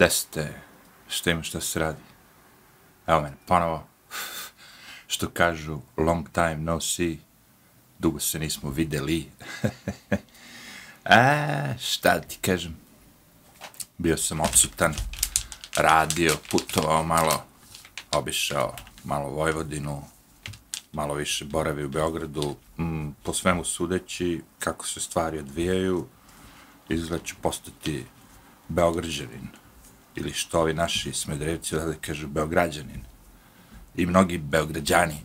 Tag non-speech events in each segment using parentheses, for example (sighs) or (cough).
desite s tim što se radi? Evo mene, ponovo, (laughs) što kažu, long time no see, dugo se nismo videli. A, (laughs) e, šta ti kažem? Bio sam odsutan, radio, putovao malo, obišao malo Vojvodinu, malo više boravi u Beogradu, mm, po svemu sudeći, kako se stvari odvijaju, izgled ću postati Beograđanin, ili što ovi naši smedrevci da kažu Beograđanin, i mnogi Beograđani.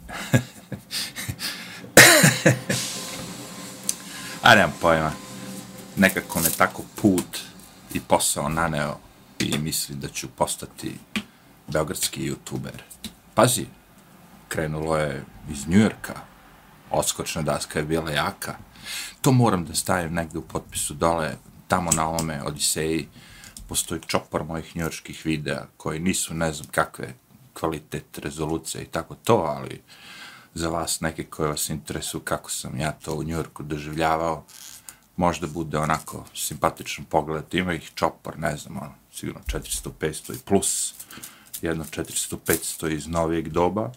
A nemam pojma, nekako me tako put i posao naneo i mislim da ću postati beogradski youtuber. Pazi, krenulo je iz Njujorka, odskočna daska je bila jaka. To moram da stavim negde u potpisu dole, tamo na ovome Odiseji, postoji čopor mojih njurških videa koji nisu ne znam kakve kvalitet, rezolucije i tako to, ali za vas neke koje vas interesuju kako sam ja to u Njujorku doživljavao, možda bude onako simpatičan pogled. Ima ih čopor, ne znam, ono, sigurno 400, 500 i plus, jedno 400, 500 iz novijeg doba.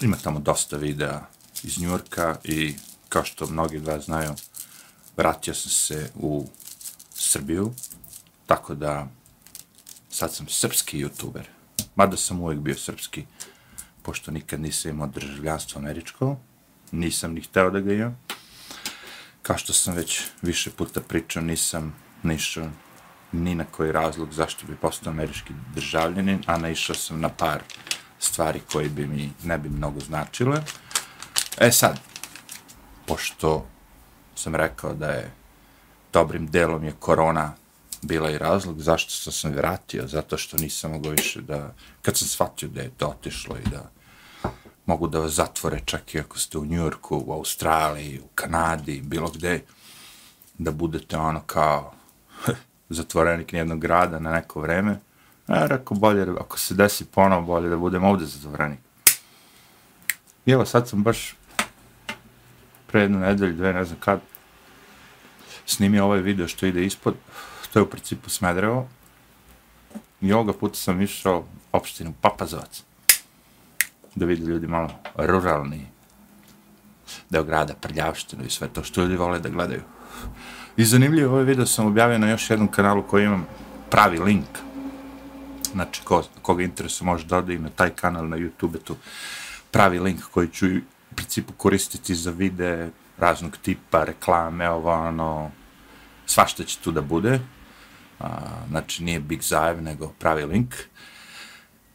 Ima tamo dosta videa iz Njurka i kao što mnogi od vas znaju, vratio sam se u Srbiju, tako da sad sam srpski youtuber. Mada sam uvijek bio srpski, pošto nikad nisam imao državljanstvo američko, nisam ni hteo da ga imam. Kao što sam već više puta pričao, nisam nišao ni na koji razlog zašto bi postao američki državljanin, a naišao sam na par stvari koje bi mi ne bi mnogo značile. E sad, pošto sam rekao da je dobrim delom je korona bila i razlog zašto sam se vratio, zato što nisam mogao više da, kad sam shvatio da je to otišlo i da mogu da vas zatvore čak i ako ste u Njurku, u Australiji, u Kanadi, bilo gde, da budete ono kao zatvorenik nijednog grada na neko vreme. Ja rekao, bolje, ako se desi ponovo, bolje da budem ovde zatvorenik. I evo, sad sam baš pre jednu nedelju, dve, ne znam kad, snimio ovaj video što ide ispod, to je u principu Smedrevo. I ovoga puta sam išao opštinu Papazovac da vidi ljudi malo ruralni deo grada, prljavštinu i sve to što ljudi vole da gledaju. I zanimljivo, ovaj video sam objavio na još jednom kanalu koji imam pravi link. Znači, ko, koga interesu može da ode i na taj kanal na YouTube tu pravi link koji ću u principu koristiti za vide raznog tipa, reklame, ovo, ono, svašta će tu da bude. A, znači, nije Big Zajev, nego pravi link.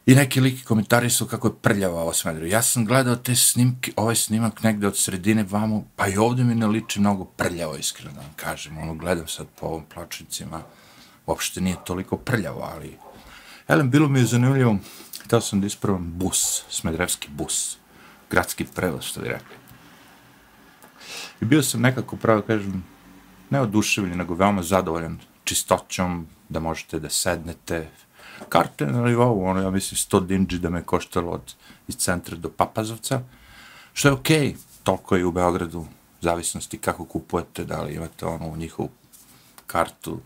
I neki liki komentari su kako je prljava ova Smedra. Ja sam gledao te snimke, ovaj snimak negde od sredine vamo, pa i ovde mi ne liči mnogo prljavo, iskreno da vam kažem. Ono, gledam sad po ovom plačnicima, uopšte nije toliko prljavo, ali... Elem, bilo mi je zanimljivo, htio sam da ispravam bus, smedrevski bus, gradski prevoz, što bi rekli. I bio sam nekako, pravo kažem, ne oduševljen, nego veoma zadovoljan čistoćom, da možete da sednete, karte na nivou, ono, ja mislim, 100 dinđi da me koštalo od, iz centra do Papazovca, što je okej, okay. toliko je u Beogradu, zavisnosti kako kupujete, da li imate ono u njihovu kartu.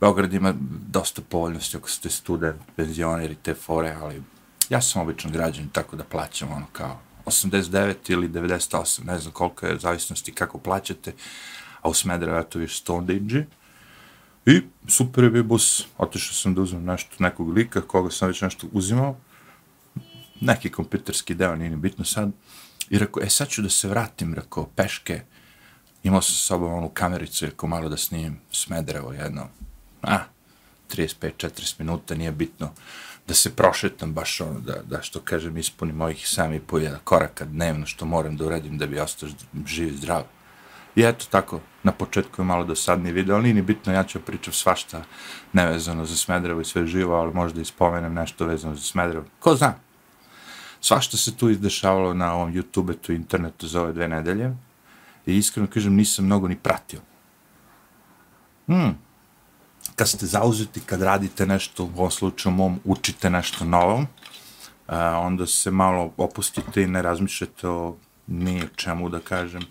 Beograd ima dosta povoljnosti ako ste student, penzioner i te fore, ali ja sam običan građan, tako da plaćam ono kao 89 ili 98, ne znam koliko je zavisnosti kako plaćate, a u Smedrevu je to više 100 dinđi. I super je bio bus, otišao sam da uzmem nešto, nekog lika, koga sam već nešto uzimao, neki kompjuterski deo, nije ni bitno sad, i rekao, e sad ću da se vratim, rekao, peške, imao sam sa sobom onu kamericu, rekao, malo da snimim Smedrevo jedno, a, 35-40 minuta, nije bitno, da se prošetam baš ono, da, da što kažem, ispunim mojih sami po koraka dnevno, što moram da uradim da bi ostao živ i zdrav. I eto tako, na početku je malo dosadni video, ali nije ni bitno, ja ću pričam svašta nevezano za Smedrevo i sve živo, ali možda i spomenem nešto vezano za Smedrevo. Ko zna? Svašta se tu izdešavalo na ovom YouTube, tu internetu za ove dve nedelje. I iskreno kažem, nisam mnogo ni pratio. Hmm. Kad ste zauzeti, kad radite nešto, u ovom slučaju mom, učite nešto novo, e, onda se malo opustite i ne razmišljate o nije čemu da kažem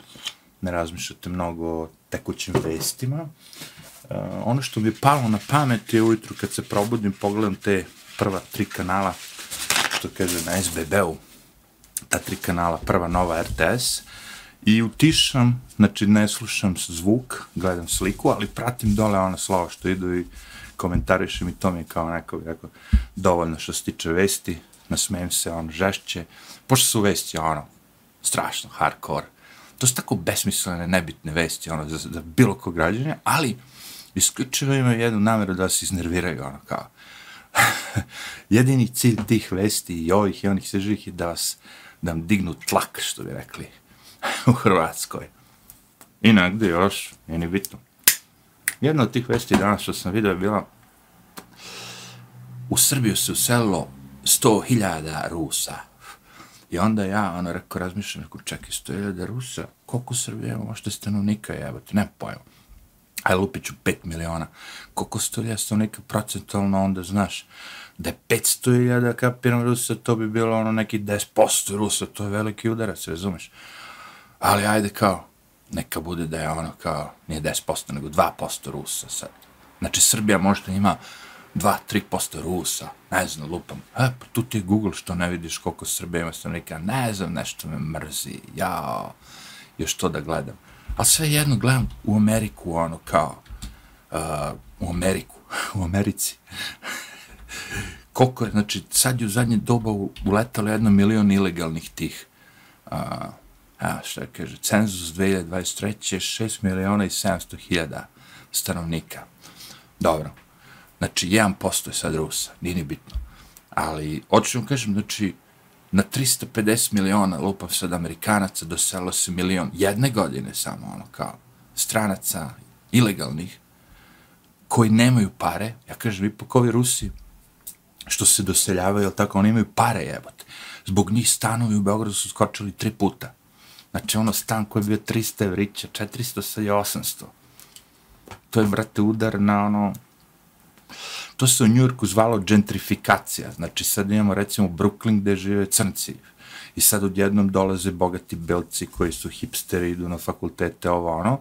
ne razmišljate mnogo o tekućim vestima. Uh, ono što mi je palo na pamet je ujutru kad se probudim, pogledam te prva tri kanala, što kaže na SBB-u, ta tri kanala, prva nova RTS, i utišam, znači ne slušam zvuk, gledam sliku, ali pratim dole ona slova što idu i komentarišem i to mi je kao neko, bi rekao, dovoljno što se tiče vesti, nasmejem se, on žešće, pošto su vesti, ono, strašno, hardcore, to su tako besmislene, nebitne vesti, ono, za, za bilo kog građanja, ali isključivo imaju jednu nameru da se iznerviraju, ono, kao, (laughs) jedini cilj tih vesti i ovih i onih svežih je da vas, da vam dignu tlak, što bi rekli, (laughs) u Hrvatskoj. I negdje još, nije ni bitno. Jedna od tih vesti danas što sam vidio je bila u Srbiju se uselilo 100.000 Rusa. I onda ja, ono, rekao, razmišljam, rekao, čekaj, 100.000 Rusa, koliko Srbije ima možda stanovnika, jebate, ne pojma. Aj, lupit ću 5 miliona. Koliko 100.000 stanovnika procentualno, onda znaš, da je 500.000 kapiram Rusa, to bi bilo ono neki 10% Rusa, to je veliki udarac, razumeš? Ali ajde kao, neka bude da je ono kao, nije 10%, nego 2% Rusa sad. Znači, Srbija možda ima 2-3% Rusa, ne znam, lupam. E, pa tu ti je Google što ne vidiš koliko Srbija ima stanovnika, ne znam, nešto me mrzi, jao, još to da gledam. A sve jedno gledam u Ameriku, ono kao, uh, u Ameriku, (laughs) u Americi. (laughs) koliko je, znači, sad je u zadnje doba uletalo jedno milion ilegalnih tih uh, a, šta kaže, cenzus 2023. je 6 miliona i 700 hiljada stanovnika. Dobro. Znači, 1% je sad Rusa, nije ni bitno. Ali, hoću vam kažem, znači, na 350 miliona, lupav sad Amerikanaca, doselo se milion jedne godine samo, ono, kao stranaca ilegalnih, koji nemaju pare, ja kažem, ipak ovi Rusi, što se doseljavaju, tako, oni imaju pare, jebote. Zbog njih stanovi u Beogradu su skočili tri puta. Znači, ono stan koji je bio 300 evrića, 400 sa je 800. To je, brate, udar na ono... To se u Njurku zvalo gentrifikacija. Znači, sad imamo, recimo, Brooklyn gde žive crnci. I sad odjednom dolaze bogati belci koji su hipsteri, idu na fakultete, ovo, ono.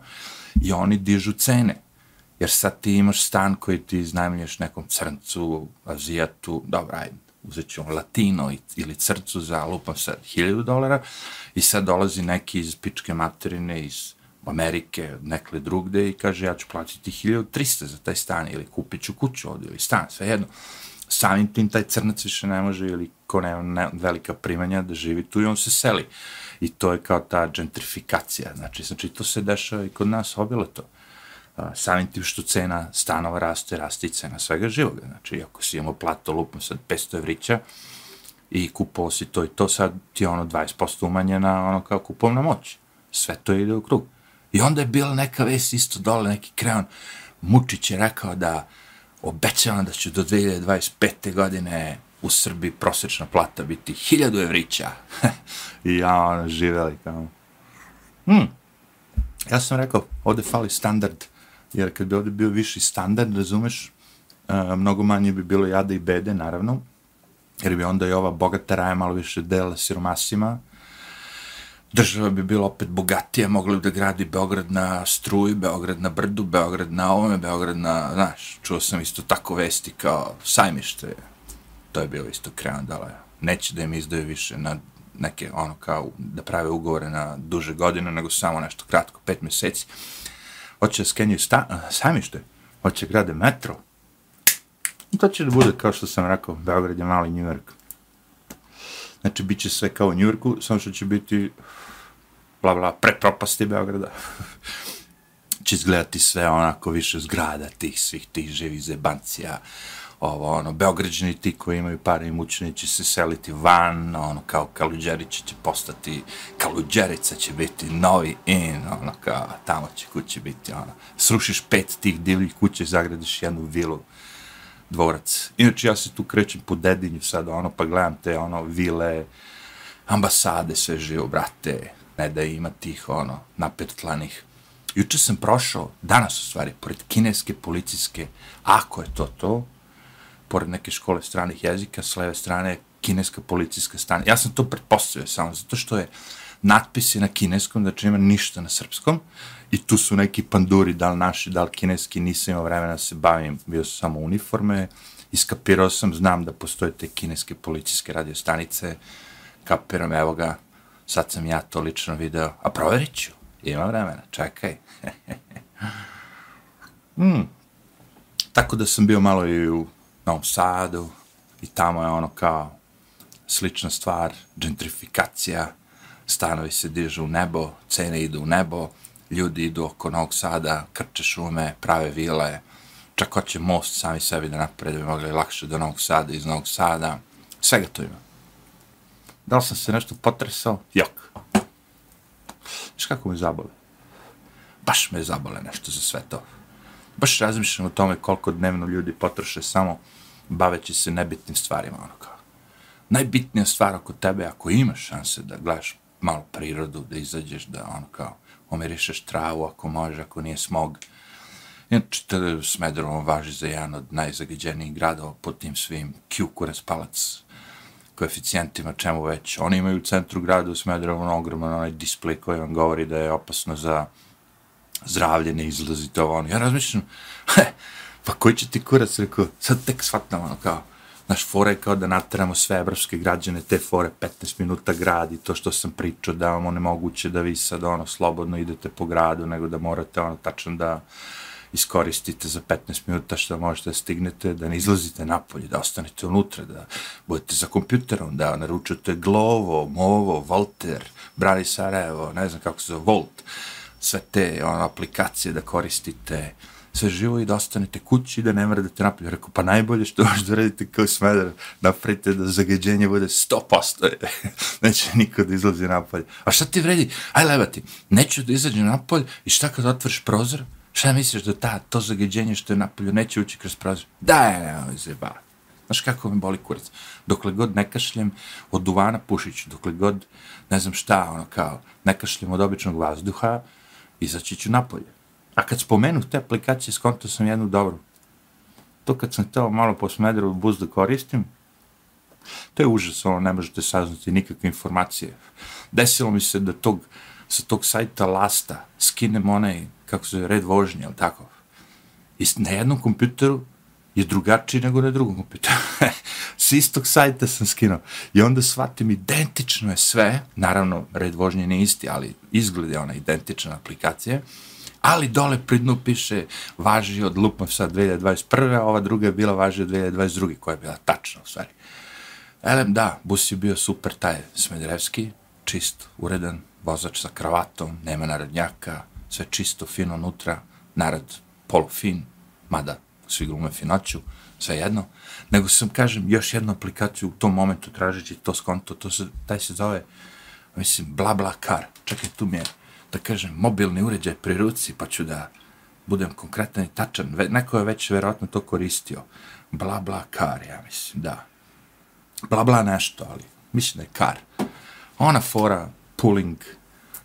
I oni dižu cene. Jer sad ti imaš stan koji ti iznajmlješ nekom crncu, azijatu, dobra, ajde, uzet ću latino ili crcu za, lupam sad, hiljadu dolara, i sad dolazi neki iz pičke materine, iz Amerike, nekle drugde i kaže ja ću platiti 1300 za taj stan ili kupit ću kuću ovdje ili stan, sve jedno. Samim tim taj crnac više ne može ili ko nema ne, velika primanja da živi tu i on se seli. I to je kao ta gentrifikacija. Znači, znači to se dešava i kod nas obilo to. Samim tim što cena stanova raste, raste i cena svega živoga. Znači, ako si imamo plato lupno sad 500 evrića, i kupo si to i to, sad ti je ono 20% umanjena, ono kao kupovna moć. Sve to ide u krug. I onda je bila neka vest isto dole, neki kreon. Mučić je rekao da obećavam da će do 2025. godine u Srbiji prosječna plata biti 1000 evrića. (laughs) I ja ono živeli kao... Hmm. Ja sam rekao, ovde fali standard, jer kad bi ovde bio viši standard, razumeš, uh, mnogo manje bi bilo jada i bede, naravno, jer bi onda i ova bogata raja malo više dela siromasima, država bi bila opet bogatija, mogli bi da gradi Beograd na struji, Beograd na brdu, Beograd na ovome, Beograd na, znaš, čuo sam isto tako vesti kao sajmište, to je bilo isto krean dala, neće da im izdaju više na neke, ono, kao da prave ugovore na duže godine, nego samo nešto kratko, pet meseci. Hoće da skenjuju sta, sajmište, hoće grade metro, To će da bude, kao što sam rekao, Beograd je mali New York. Znači, bit će sve kao u Njurku, samo što će biti bla bla, prepropasti Beograda. (laughs) će izgledati sve onako više zgrada tih svih tih živih zebancija, ovo, ono, Beograđani ti koji imaju pare i mučni će se seliti van, ono, kao Kaluđerić će postati, Kaluđerica će biti novi in, ono, kao, tamo će kuće biti, ono, srušiš pet tih divljih kuće, zagradiš jednu vilu, dvorac. Inače, ja se tu krećem po dedinju sad, ono, pa gledam te, ono, vile, ambasade, sve živo, brate, ne da ima tih, ono, napetlanih. Juče sam prošao, danas u stvari, pored kineske policijske, ako je to to, pored neke škole stranih jezika, s leve strane, kineska policijska stana. Ja sam to pretpostavio samo zato što je natpisi na kineskom, znači nema ništa na srpskom, i tu su neki panduri, da li naši, da li kineski, nisam imao vremena da se bavim, bio sam samo uniforme, iskapirao sam, znam da postoje te kineske policijske radiostanice, kapiram, evo ga, sad sam ja to lično video, a proverit ću, ima vremena, čekaj. (laughs) mm. Tako da sam bio malo i u Novom Sadu, i tamo je ono kao slična stvar, gentrifikacija, stanovi se dižu u nebo, cene idu u nebo, ljudi idu oko Novog Sada, krče šume, prave vile, čak hoće most sami sebi da naprede, bi mogli lakše do Novog Sada, iz Novog Sada, svega to ima. Da li sam se nešto potresao? Jok. Viš kako me zabole? Baš me zabole nešto za sve to. Baš razmišljam o tome koliko dnevno ljudi potroše samo baveći se nebitnim stvarima, ono kao. Najbitnija stvar oko tebe, ako imaš šanse da gledaš malo prirodu, da izađeš, da ono kao, omirišeš travu ako može, ako nije smog. Inače, Smederovo važi za jedan od najzagađenijih gradova po tim svim Kjukuras palac koeficijentima, čemu već. Oni imaju u centru grada u Smederovo ogroman ono, onaj display koji vam govori da je opasno za zdravlje, ne izlazite ono. Ja razmišljam, pa koji će ti kurac, rekao, sad tek shvatam, ono kao, naš fore kao da natramo sve evropske građane, te fore 15 minuta gradi, to što sam pričao, da vam onemoguće da vi sad ono slobodno idete po gradu, nego da morate ono tačno da iskoristite za 15 minuta što možete da stignete, da ne izlazite napolje, da ostanete unutra, da budete za kompjuterom, da naručujete Glovo, Movo, Volter, Brani Sarajevo, ne znam kako se zove, Volt, sve te ono, aplikacije da koristite, sve živo i da ostanete kući da ne mrdate napolje. Rekao, pa najbolje što možete da radite kao smedar, napravite da zagađenje bude 100%. (laughs) Neće niko da izlazi napolje. A šta ti vredi? Aj lebati, neću da izađem napolje i šta kad otvoriš prozor? Šta misliš da ta, to zagađenje što je napolju neće ući kroz prozor? Da, je, ne, ne, zeba. Znaš kako mi boli kurac? Dokle god ne kašljem od duvana pušiću, dokle god ne znam šta, ono kao, ne kašljem od običnog vazduha, izaći ću napolje. A kad spomenu te aplikacije, skonto sam jednu dobru. To kad sam teo malo po smederu bus da koristim, to je užas, ono, ne možete saznati nikakve informacije. Desilo mi se da tog, sa tog sajta Lasta skinem onaj, kako se zove, red vožnje, ali tako. I na jednom kompjuteru je drugačiji nego na drugom kompjuteru. (laughs) S istog sajta sam skinuo. I onda shvatim, identično je sve, naravno, red vožnje nije isti, ali izgled je ona identična aplikacija, ali dole pri dnu piše važi od lupom sa 2021. a ova druga je bila važi od 2022. koja je bila tačna u stvari. Elem, da, bus je bio super taj Smederevski, čist, uredan, vozač sa kravatom, nema narodnjaka, sve čisto, fino unutra, narod polufin, mada svi glume finoću, sve jedno, nego sam, kažem, još jednu aplikaciju u tom momentu tražeći to skonto, to se, taj se zove, mislim, bla bla kar, čekaj, tu mi je, da kažem, mobilni uređaj pri ruci, pa ću da budem konkretan i tačan. Neko je već verovatno to koristio. Bla, bla, kar, ja mislim, da. Bla, bla nešto, ali mislim da je kar. Ona fora, pulling,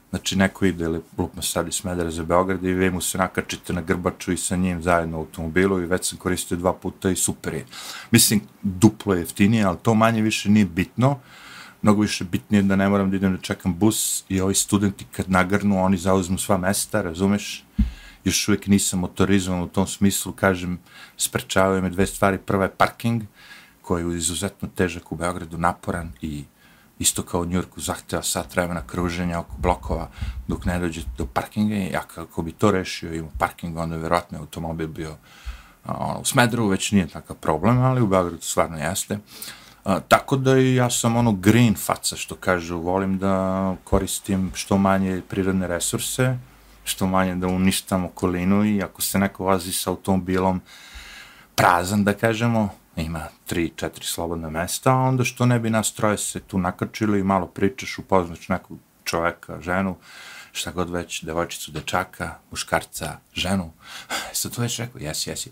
znači neko ide ili lupno sad iz Smedera za Beograd i vi mu se nakačite na grbaču i sa njim zajedno u automobilu i već sam koristio dva puta i super je. Mislim, duplo je jeftinije, ali to manje više nije bitno mnogo više bitnije da ne moram da idem da čekam bus i ovi studenti kad nagrnu, oni zauzmu sva mesta, razumeš? Još uvijek nisam motorizovan u tom smislu, kažem, sprečavaju me dve stvari. Prva je parking, koji je izuzetno težak u Beogradu, naporan i isto kao u Njurku zahteva sat vremena kruženja oko blokova dok ne dođe do parkinga i ako bi to rešio ima parking, onda je verovatno automobil bio ono, u Smedru, već nije takav problem, ali u Beogradu stvarno jeste. Uh, A, tako da i ja sam ono green faca, što kažu, volim da koristim što manje prirodne resurse, što manje da uništam okolinu i ako se neko vozi sa automobilom prazan, da kažemo, ima tri, četiri slobodna mesta, onda što ne bi nas troje se tu nakačili i malo pričaš, upoznaš nekog čoveka, ženu, šta god već, devojčicu, dečaka, muškarca, ženu. (laughs) E, sad to već rekao, jesi, jesi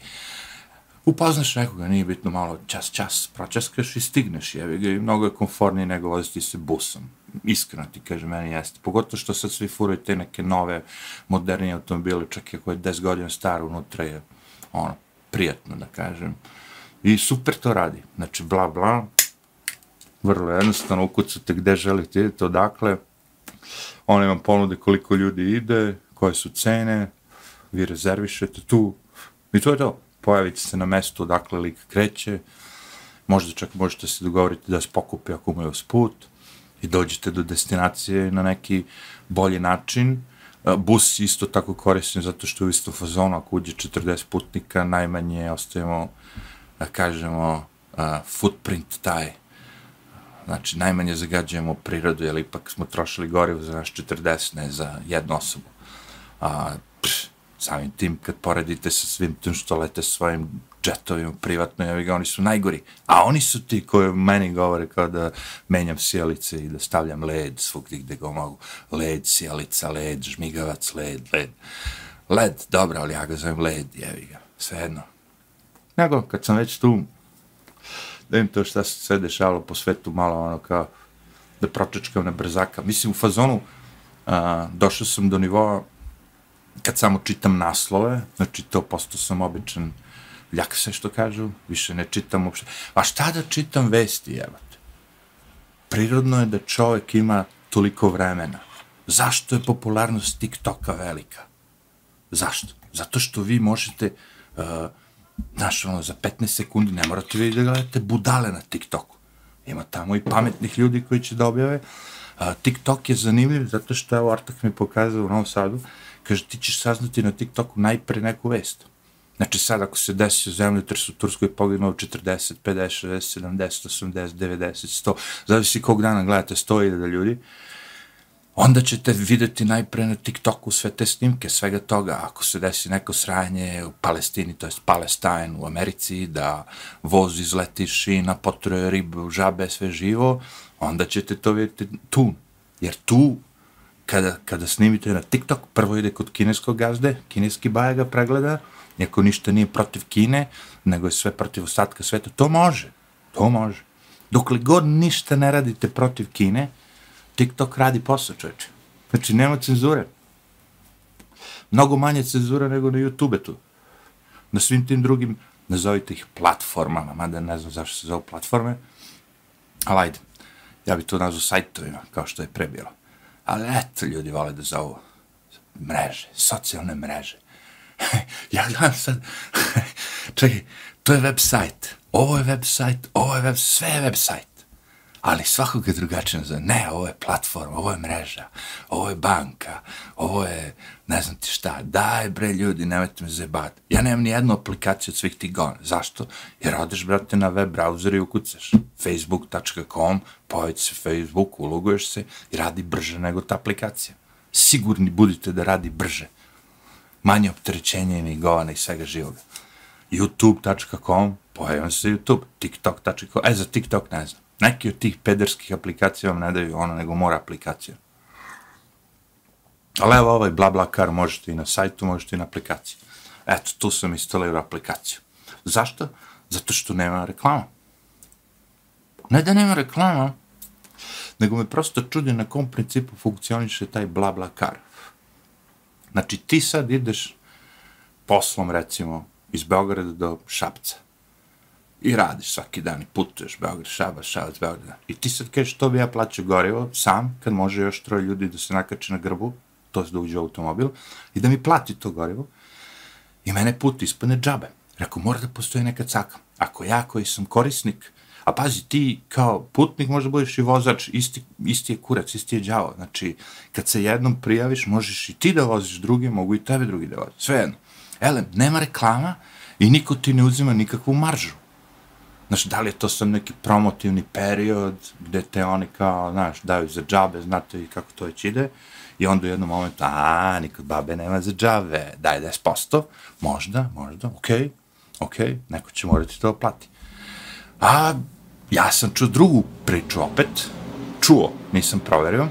upoznaš nekoga, nije bitno malo čas, čas, pročaskaš i stigneš, jevi ga, i mnogo je konfornije nego voziti se busom. Iskreno ti kažem, meni jeste. Pogotovo što sad svi furaju te neke nove, modernije automobile, čak i ako je 10 godina star, unutra je, ono, prijatno da kažem. I super to radi. Znači, bla, bla, vrlo jednostavno, ukucate gde želite, idete odakle, Oni vam ponude koliko ljudi ide, koje su cene, vi rezervišete tu i to je to. Pojavite se na mestu odakle lik kreće, možda čak možete se dogovoriti da se pokupi ako mu je put i dođete do destinacije na neki bolji način. E, bus isto tako koristim zato što u isto fazonu, ako uđe 40 putnika, najmanje ostavimo, da kažemo, e, footprint taj, znači najmanje zagađujemo prirodu, jer ipak smo trošili gorivo za naš 40, ne za jednu osobu. A, pš, samim tim kad poredite sa svim tim što lete svojim džetovima privatno, ja ga, oni su najgori. A oni su ti koji meni govore kao da menjam sjelice i da stavljam led svugdje gdje ga mogu. Led, sjelica, led, žmigavac, led, led. Led, dobro, ali ja ga zovem led, jevi ga, svejedno. Nego, kad sam već tu, da im to šta se sve dešavalo po svetu, malo ono kao da pročečkam na brzaka. Mislim, u fazonu a, došao sam do nivoa kad samo čitam naslove, znači to posto sam običan ljak se što kažu, više ne čitam uopšte. A šta da čitam vesti, jebate? Prirodno je da čovjek ima toliko vremena. Zašto je popularnost TikToka velika? Zašto? Zato što vi možete, uh, znaš, ono, za 15 sekundi ne morate vi da gledate budale na TikToku. Ima tamo i pametnih ljudi koji će da objave. Uh, TikTok je zanimljiv zato što, evo, Artak mi pokazao u Novom Sadu, kaže, ti ćeš saznati na TikToku najpre neku vest. Znači sad ako se desi zemljotres u Turskoj poginulo 40, 50, 60, 70, 80, 90, 100, zavisi kog dana gledate 100.000 ljudi, onda ćete videti najpre na TikToku sve te snimke, svega toga. Ako se desi neko sranje u Palestini, to je Palestine u Americi, da voz izleti šina, potroje ribu, žabe, sve živo, onda ćete to vidjeti tu. Jer tu kada, kada snimite na TikTok, prvo ide kod kineskog gazde, kineski baja ga pregleda, iako ništa nije protiv Kine, nego je sve protiv ostatka sveta, to može, to može. Dokle god ništa ne radite protiv Kine, TikTok radi posao, čovječe. Znači, nema cenzure. Mnogo manje cenzura nego na YouTube tu. Na svim tim drugim, nazovite ih platformama, mada ne znam zašto se zovu platforme, ali ajde, ja bi to nazvao sajtovima, kao što je prebilo. Ali eto, ljudi vole da zovu mreže, socijalne mreže. (laughs) ja gledam sad, (laughs) čekaj, to je website, ovo je website, ovo je web, sve je website. Ali svakog je drugačije nazove. Ne, ovo je platforma, ovo je mreža, ovo je banka, ovo je, ne znam ti šta, daj bre ljudi, nemojte me zebati. Ja nemam ni jednu aplikaciju od svih tih gona. Zašto? Jer odeš, brate, na web browser i ukucaš facebook.com, pojavi se Facebook, uloguješ se i radi brže nego ta aplikacija. Sigurni budite da radi brže. Manje optrećenje i gona i svega živoga. youtube.com, pojavim se YouTube, tiktok.com, e za TikTok ne znam. Neki od tih pederskih aplikacija vam ne daju ono, nego mora aplikacija. Ali evo ovaj BlaBlaCar možete i na sajtu, možete i na aplikaciji. Eto, tu sam instalirao aplikaciju. Zašto? Zato što nema reklama. Ne da nema reklama, nego me prosto čudi na kom principu funkcioniše taj BlaBlaCar. Znači, ti sad ideš poslom, recimo, iz Beograda do Šapca i radiš svaki dan i putuješ Beograd, Šabac, Šabac, Beograd. I ti sad kažeš, to bi ja plaćao gorivo sam, kad može još troje ljudi da se nakače na grbu, to je da uđe u automobil, i da mi plati to gorivo, i mene put ispane džabe. Rekao, mora da postoji neka caka. Ako ja koji sam korisnik, a pazi, ti kao putnik možda budeš i vozač, isti, isti je kurac, isti je džavo. Znači, kad se jednom prijaviš, možeš i ti da voziš drugi, mogu i tebe drugi da voziš. Sve jedno. Ele, nema reklama i niko ti ne uzima nikakvu maržu. Znaš, da li je to sam neki promotivni period gde te oni kao, znaš, daju za džabe, znate i kako to već ide, i onda u jednom momentu, a, nikad babe nema za džabe, daj 10%, možda, možda, okej, okay, okej, okay, neko će morati to plati. A ja sam čuo drugu priču opet, čuo, nisam proverio,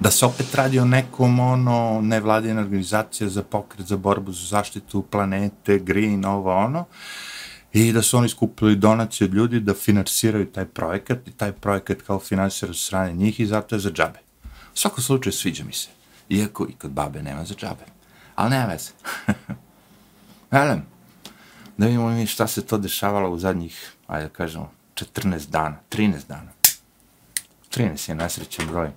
da se opet radi o nekom ono nevladina organizacija za pokret, za borbu za zaštitu planete, green, ovo ono, i da su oni skupili donacije od ljudi da finansiraju taj projekat i taj projekat kao finansira od strane njih i zato je za džabe. U svakom slučaju sviđa mi se, iako i kod babe nema za džabe. Ali nema veze. (laughs) Elem, da vidimo mi šta se to dešavalo u zadnjih, ajde da kažemo, 14 dana, 13 dana. 13 je nasrećen broj.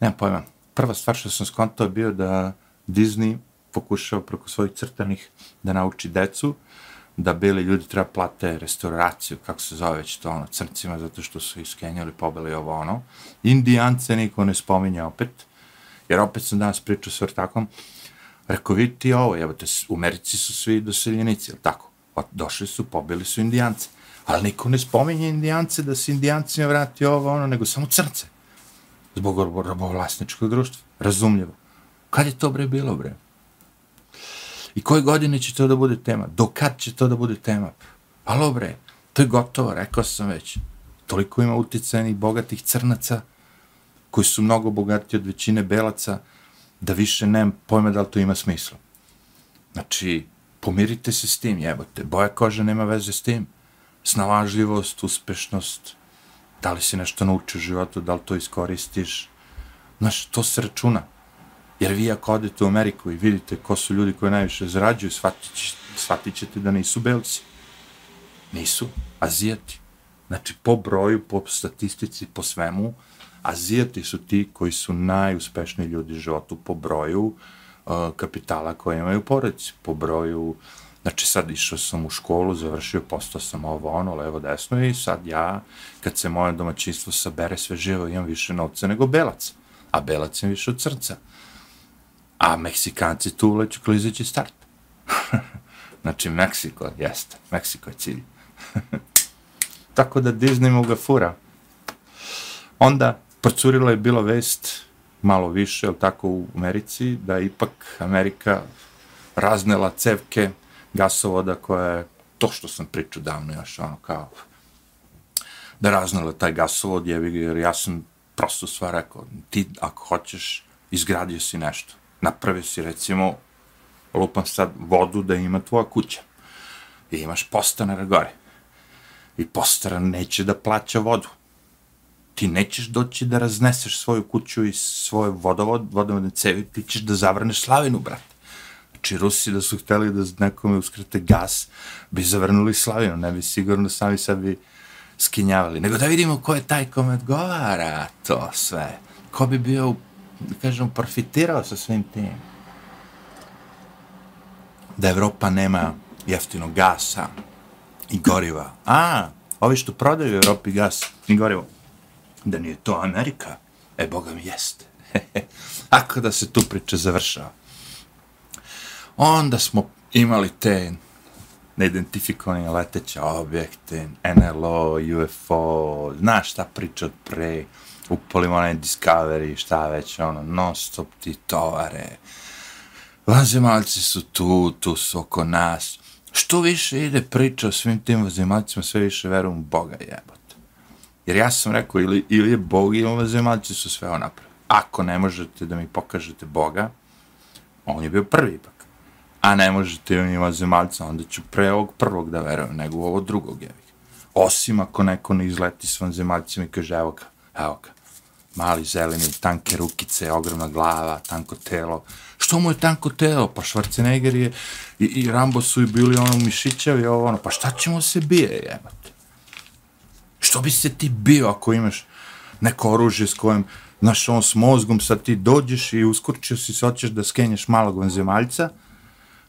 Nemam pojma. Prva stvar što sam skontao je bio da Disney pokušao preko svojih crtanih da nauči decu da bili ljudi treba plate restauraciju, kako se zove već to ono, crncima, zato što su iskenjali, pobili ovo ono. Indijance niko ne spominje opet, jer opet sam danas pričao s vrtakom, rekao, vidite ovo, jebate, u Americi su svi doseljenici, ili tako? Došli su, pobili su indijance. Ali niko ne spominje indijance da se indijancima vrati ovo ono, nego samo crnce. Zbog robovlasničkog društva. Razumljivo. Kad je to bre bilo bre? I koje godine će to da bude tema? Do kad će to da bude tema? Pa Alo bre, to je gotovo, rekao sam već. Toliko ima uticajnih bogatih crnaca, koji su mnogo bogati od većine belaca, da više nemam pojma da li to ima smisla. Znači, pomirite se s tim, jebote. Boja kože nema veze s tim. Snalažljivost, uspešnost, da li si nešto naučio u životu, da li to iskoristiš. Znaš, to se računa. Jer vi ako odete u Ameriku i vidite ko su ljudi koji najviše zarađuju, shvatit, shvatit ćete da nisu belci. Nisu. Azijati. Znači, po broju, po statistici, po svemu, Azijati su ti koji su najuspešniji ljudi u životu po broju uh, kapitala koje imaju porodici, po broju Znači sad išao sam u školu, završio, postao sam ovo, ono, levo, desno i sad ja, kad se moje domaćinstvo sabere sve živo, imam više novca nego belac. A belac je više od crca. A Meksikanci tu uleću klizeći start. (laughs) znači, Meksiko, jeste, Meksiko je cilj. (laughs) Tako da Disney mu ga fura. Onda, procurila je bila vest, malo više, ali tako u Americi, da je ipak Amerika raznela cevke gasovoda koja je, to što sam pričao davno još, ono kao, da raznela taj gasovod, jer ja sam prosto sva rekao, ti ako hoćeš, izgradio si nešto napravio si recimo, lupam sad vodu da ima tvoja kuća. I imaš postanara gore. I postaran neće da plaća vodu. Ti nećeš doći da razneseš svoju kuću i svoje vodovod, vodovodne cevi, ti ćeš da zavrneš slavinu, brate. Znači, Rusi da su hteli da nekome uskrate gas, bi zavrnuli slavinu, ne bi sigurno sami sebi skinjavali. Nego da vidimo ko je taj kome odgovara to sve. Ko bi bio u da kažem, profitirao sa svim tim. Da Evropa nema jeftinog gasa i goriva. A, ovi što prodaju u Evropi gas i gorivo, da nije to Amerika, e, Boga mi jeste. (laughs) Ako da se tu priča završava. Onda smo imali te neidentifikovane leteće objekte, NLO, UFO, znaš šta priča od pre, upalim onaj Discovery, šta već, ono, non stop ti tovare. Vanzemaljci su tu, tu su oko nas. Što više ide priča o svim tim vanzemaljcima, sve više verujem u Boga jebote. Jer ja sam rekao, ili, ili je Bog ili vanzemaljci su sve onapre. Ako ne možete da mi pokažete Boga, on je bio prvi ipak. A ne možete da mi vanzemaljca, onda ću pre ovog prvog da verujem, nego ovo drugog jevih. Osim ako neko ne izleti s vanzemaljcima i kaže, evo ga, evo ga, mali zeleni, tanke rukice, ogromna glava, tanko telo. Što mu je tanko telo? Pa Schwarzenegger je i, i Rambo su i bili ono mišićevi, ovo ono, pa šta ćemo se bije, jebate? Što bi se ti bio ako imaš neko oružje s kojim, znaš, on s mozgom, sad ti dođeš i uskurčio si se, hoćeš da skenješ malog vanzemaljca,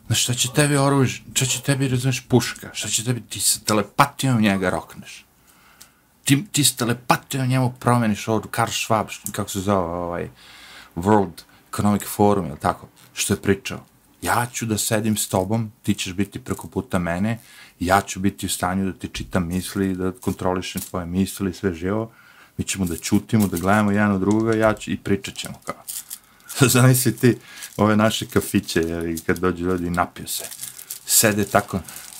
znaš, šta će tebi oružje, šta će tebi, razumeš, puška, šta će tebi, ti sa telepatijom njega rokneš ti, ti s telepatijom njemu promeniš ovdje, Karl Schwab, kako se zove, ovaj, World Economic Forum, ili tako, što je pričao. Ja ću da sedim s tobom, ti ćeš biti preko puta mene, ja ću biti u stanju da ti čitam misli, da kontrolišem tvoje misli, sve živo, mi ćemo da čutimo, da gledamo jedan od druga, ja ću, i pričat ćemo kao. (laughs) Zamisli ti ove naše kafiće, jer kad dođe ljudi i napiju se, sede tako,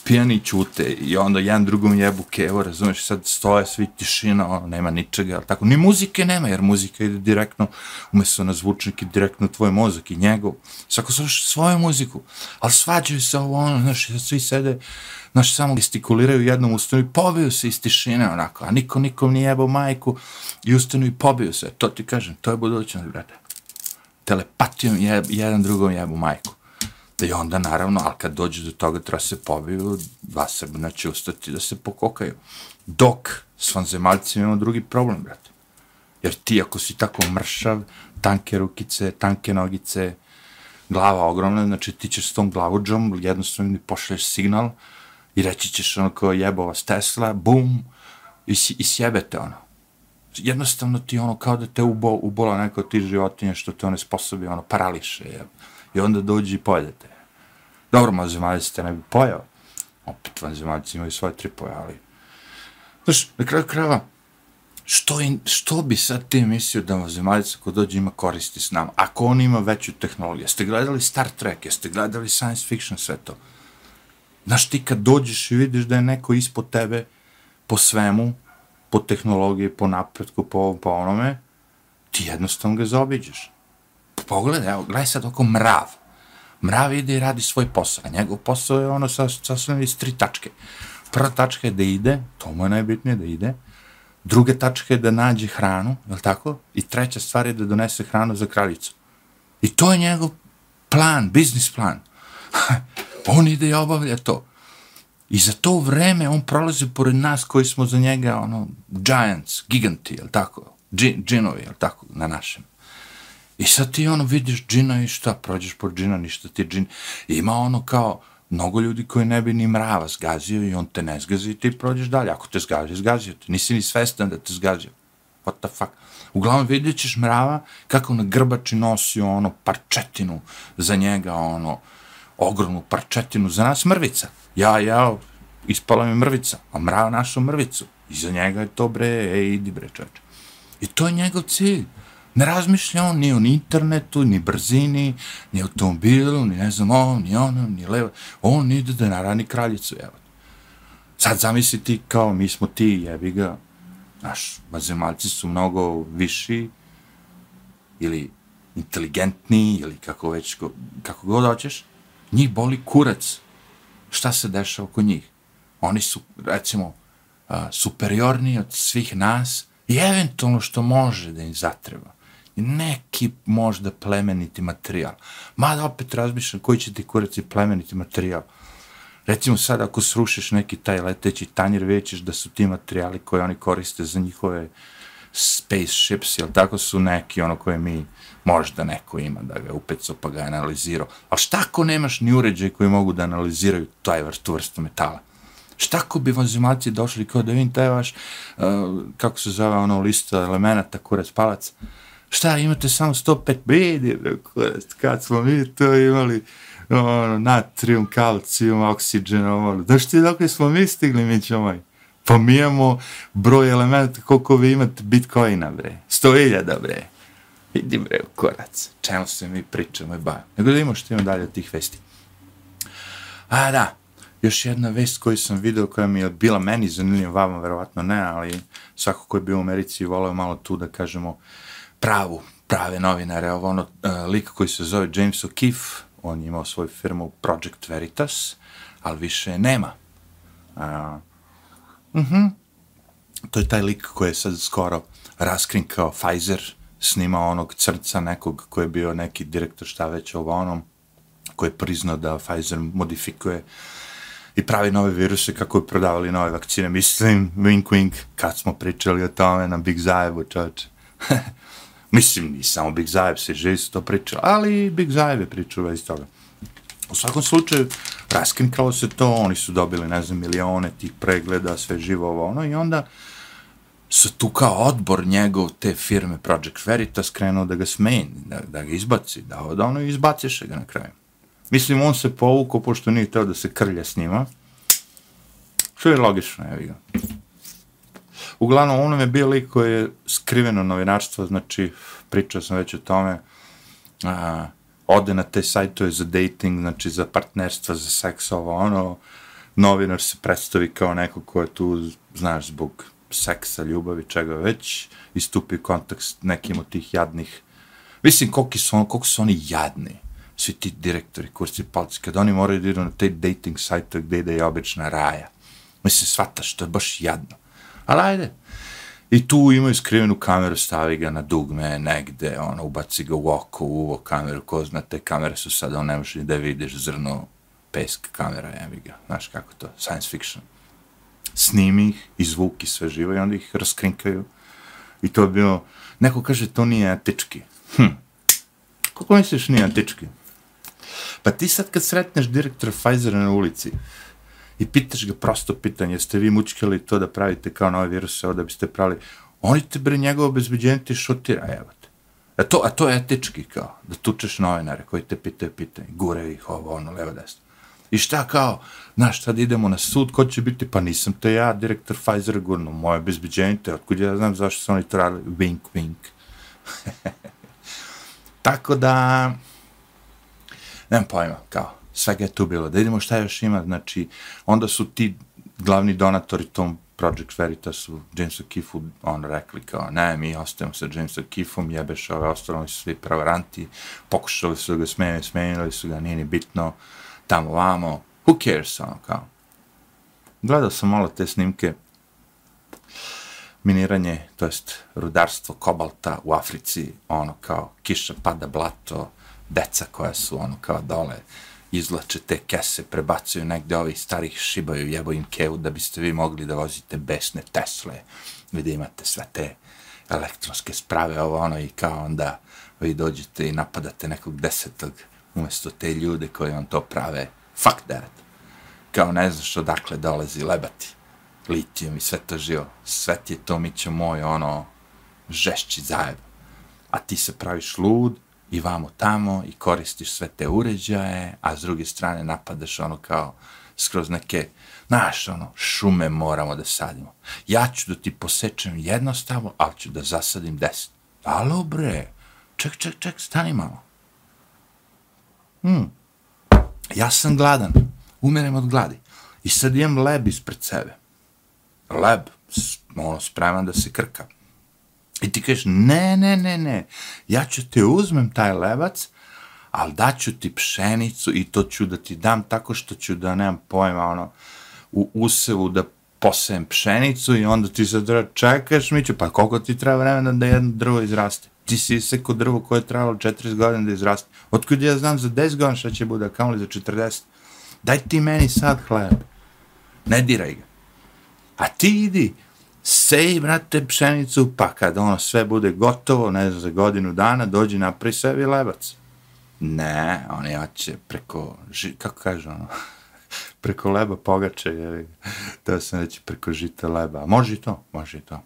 pijani čute i onda jedan drugom jebu kevo, razumeš, sad stoje svi tišina, ono, nema ničega, ali tako, ni muzike nema, jer muzika ide direktno, umjesto na zvučnik, direktno tvoj mozak i njegov, svako sluša svoju muziku, ali svađaju se ovo, ono, znaš, svi sede, znaš, samo gestikuliraju jednom ustanu i pobiju se iz tišine, onako, a niko nikom nije jebao majku i ustanu i pobiju se, to ti kažem, to je budućnost, brate. Telepatijom je, jedan drugom jebu majku. I onda, naravno, ali kad dođe do toga, treba se pobiju, dva Srbina će ustati da se pokokaju. Dok s vanzemaljcima imamo drugi problem, brate. Jer ti, ako si tako mršav, tanke rukice, tanke nogice, glava ogromna, znači ti ćeš s tom glavuđom jednostavno mi pošalješ signal i reći ćeš ono kao jebova vas Tesla, bum, i, i sjebete ono. Jednostavno ti ono kao da te ubo, ubola neko ti životinje što te one sposobi, ono, parališe, jeb. I onda dođi i pojedete. Dobro, mazemaljice te ne bi pojao. Pa Opet vanzemaljci imaju svoje tripove, ali... Znaš, na kraju krava, što, in, što bi sad ti mislio da vanzemaljica ko dođe ima koristi s nama? Ako on ima veću tehnologiju, jeste gledali Star Trek, jeste gledali science fiction sve to? Znaš, ti kad dođeš i vidiš da je neko ispod tebe po svemu, po tehnologiji, po napretku, po ovom, po onome, ti jednostavno ga zaobiđeš. Pogledaj, evo, gledaj sad oko mrav. Mrav ide i radi svoj posao, a njegov posao je ono sa, sasvim iz tri tačke. Prva tačka je da ide, to mu je najbitnije da ide, druga tačka je da nađe hranu, je li tako? I treća stvar je da donese hranu za kraljicu. I to je njegov plan, biznis plan. (laughs) on ide i obavlja to. I za to vreme on prolazi pored nas koji smo za njega, ono, giants, giganti, je li tako? Džinovi, je li tako, na našem. I sad ti ono vidiš džina i šta, prođeš pored džina, ništa ti džin. I ima ono kao, mnogo ljudi koji ne bi ni mrava zgazio i on te ne zgazi i ti prođeš dalje. Ako te zgazio, zgazio te. Nisi ni svestan da te zgazio. What the fuck? Uglavnom vidjet ćeš mrava kako na grbači nosi ono parčetinu za njega, ono, ogromnu parčetinu, za nas mrvica. Ja, ja, ispala mi mrvica, a mrava našu mrvicu. I za njega je to bre, ej, idi bre čoveče. I to je njegov cilj. Ne razmišlja on ni o internetu, ni brzini, ni automobilu, ni ne znam on, ni ono, ni levo. On ide da narani kraljicu, evo. Sad zamisli ti kao mi smo ti, jebi ga. Naš, bazemaljci su mnogo viši ili inteligentniji ili kako već, kako god hoćeš. Njih boli kurac. Šta se dešava oko njih? Oni su, recimo, superiorni od svih nas i eventualno što može da im zatreba neki možda plemeniti materijal. Mada opet razmišljam koji će ti kuraci plemeniti materijal. Recimo sad ako srušiš neki taj leteći tanjir, većeš da su ti materijali koje oni koriste za njihove spaceships, jel tako su neki ono koje mi možda neko ima da ga upeco pa ga analizirao. Ali šta ako nemaš ni uređaj koji mogu da analiziraju taj vrstu vrstu metala? Šta ako bi vanzimacije došli kao da vidim taj vaš, uh, kako se zove ono lista elemenata, kurac palac, šta imate samo 105 bedi, kad smo mi to imali, ono, natrium, kalcijum, oksigen, ono, da što dok smo mi stigli, mi ćemo Pa mi imamo broj elementa koliko vi imate bitcoina, bre. 100.000, bre. Idi, bre, korac. Čemu se mi pričamo i bavimo. Nego da imamo što imamo dalje od tih vesti. A, da. Još jedna vest koju sam video koja mi je bila meni zanimljiva, vama verovatno ne, ali svako ko je bio u Americi volao malo tu da kažemo uh, pravu, prave novinare, ovo ono, uh, lik koji se zove James O'Keefe, on je imao svoju firmu Project Veritas, ali više nema. Uh, uh -huh. To je taj lik koji je sad skoro raskrinkao Pfizer, snimao onog crca nekog koji je bio neki direktor šta već ovo onom, koji je priznao da Pfizer modifikuje i pravi nove viruse kako bi prodavali nove vakcine. Mislim, wink wink, kad smo pričali o tome na Big Zajevu, čoveče. (laughs) Mislim, ni samo Big Zajev se živi se to priča, ali Big Zajev je pričao već toga. U svakom slučaju, raskrinkalo se to, oni su dobili, ne znam, milione tih pregleda, sve živo ovo, ono, i onda su tu kao odbor njegov te firme Project Veritas krenuo da ga smeni, da, da ga izbaci, da od ono izbaciše ga na kraju. Mislim, on se povukao, pošto nije teo da se krlja s njima, što je logično, evo ga. Uglavnom, ono je bio lik koji je skriveno novinarstvo, znači, pričao sam već o tome, a, ode na te sajtove za dating, znači za partnerstva, za seks, ovo, ono, novinar se predstavi kao neko ko je tu, znaš, zbog seksa, ljubavi, čega već, istupi u kontakt s nekim od tih jadnih, mislim, koliko su, on, koliko su oni jadni, svi ti direktori, kurci, palci, kad oni moraju da idu na te dating sajtove gde ide je obična raja. Mislim, shvataš, to je baš jadno. Ali ajde. I tu imaju skrivenu kameru, stavi ga na dugme, negde, ono, ubaci ga u oko, u uvo kameru, ko zna, te kamere su sad, on ne može da vidiš zrno, pesk kamera, jevi ga, znaš kako to, science fiction. Snimi ih, izvuki sve živo i onda ih raskrinkaju I to je bilo, neko kaže, to nije etički. Hm. Kako misliš nije etički? Pa ti sad kad sretneš direktora Pfizera na ulici i pitaš ga prosto pitanje, jeste vi mučkali to da pravite kao nove viruse, ovo da biste pravili, oni te bre njegovo obezbeđenje ti šutira, evo te. A to, a to je etički kao, da tučeš novinare koji te pitaju pitanje, gure ih ovo, ono, levo, desno. I šta kao, znaš, sad idemo na sud, ko će biti? Pa nisam to ja, direktor Pfizer gurno, moje bezbeđenje, otkud ja znam zašto su oni to radili, wink, wink. (laughs) Tako da, nemam pojma, kao, svega je tu bilo. Da vidimo šta još ima, znači, onda su ti glavni donatori tom Project Veritasu, Jamesu Kifu, on rekli kao, ne, mi ostajemo sa Jamesom Kifom, jebeš ove ostalo, su svi pravaranti, pokušali su ga smenili, smenili su ga, nije ni bitno, tamo vamo, who cares, ono kao. Gledao sam malo te snimke, miniranje, to jest rudarstvo kobalta u Africi, ono kao kiša pada blato, deca koja su ono kao dole, izlače te kese, prebacuju negde ovih starih šibaju, jebo im kevu da biste vi mogli da vozite besne Tesle, vi da imate sve te elektronske sprave, ovo ono i kao onda vi dođete i napadate nekog desetog umjesto te ljude koji vam to prave. Fuck that. Kao ne znaš odakle dolazi lebati. Litijum i sve to živo. Sve ti je to ćemo moj, ono, žešći zajeb. A ti se praviš lud i vamo tamo i koristiš sve te uređaje, a s druge strane napadaš ono kao skroz neke, znaš, ono, šume moramo da sadimo. Ja ću da ti posečem jednostavno, ali ću da zasadim deset. Alo bre, ček, ček, ček, stani malo. Hmm. Ja sam gladan, umerem od gladi. I sad imam leb ispred sebe. Leb, ono, spreman da se krka. I ti kažeš, ne, ne, ne, ne, ja ću te uzmem taj levac, ali daću ti pšenicu i to ću da ti dam tako što ću da, nemam pojma, ono, u usevu da posejem pšenicu i onda ti sad čekaš, mi ću, pa koliko ti treba vremena da jedno drvo izraste? ti si isekao drvo koje je trebalo 40 godina da izraste. Otkud ja znam za 10 godina šta će bude, kamo li za 40? Daj ti meni sad hleb. Ne diraj ga. A ti idi, sej, brate, pšenicu, pa kad ono sve bude gotovo, ne znam, za godinu dana, dođi napri sebi lebac. Ne, oni hoće preko, ži, kako kaže ono, (laughs) preko leba pogače, jer to sam reći preko žita leba. Može i to, može i to.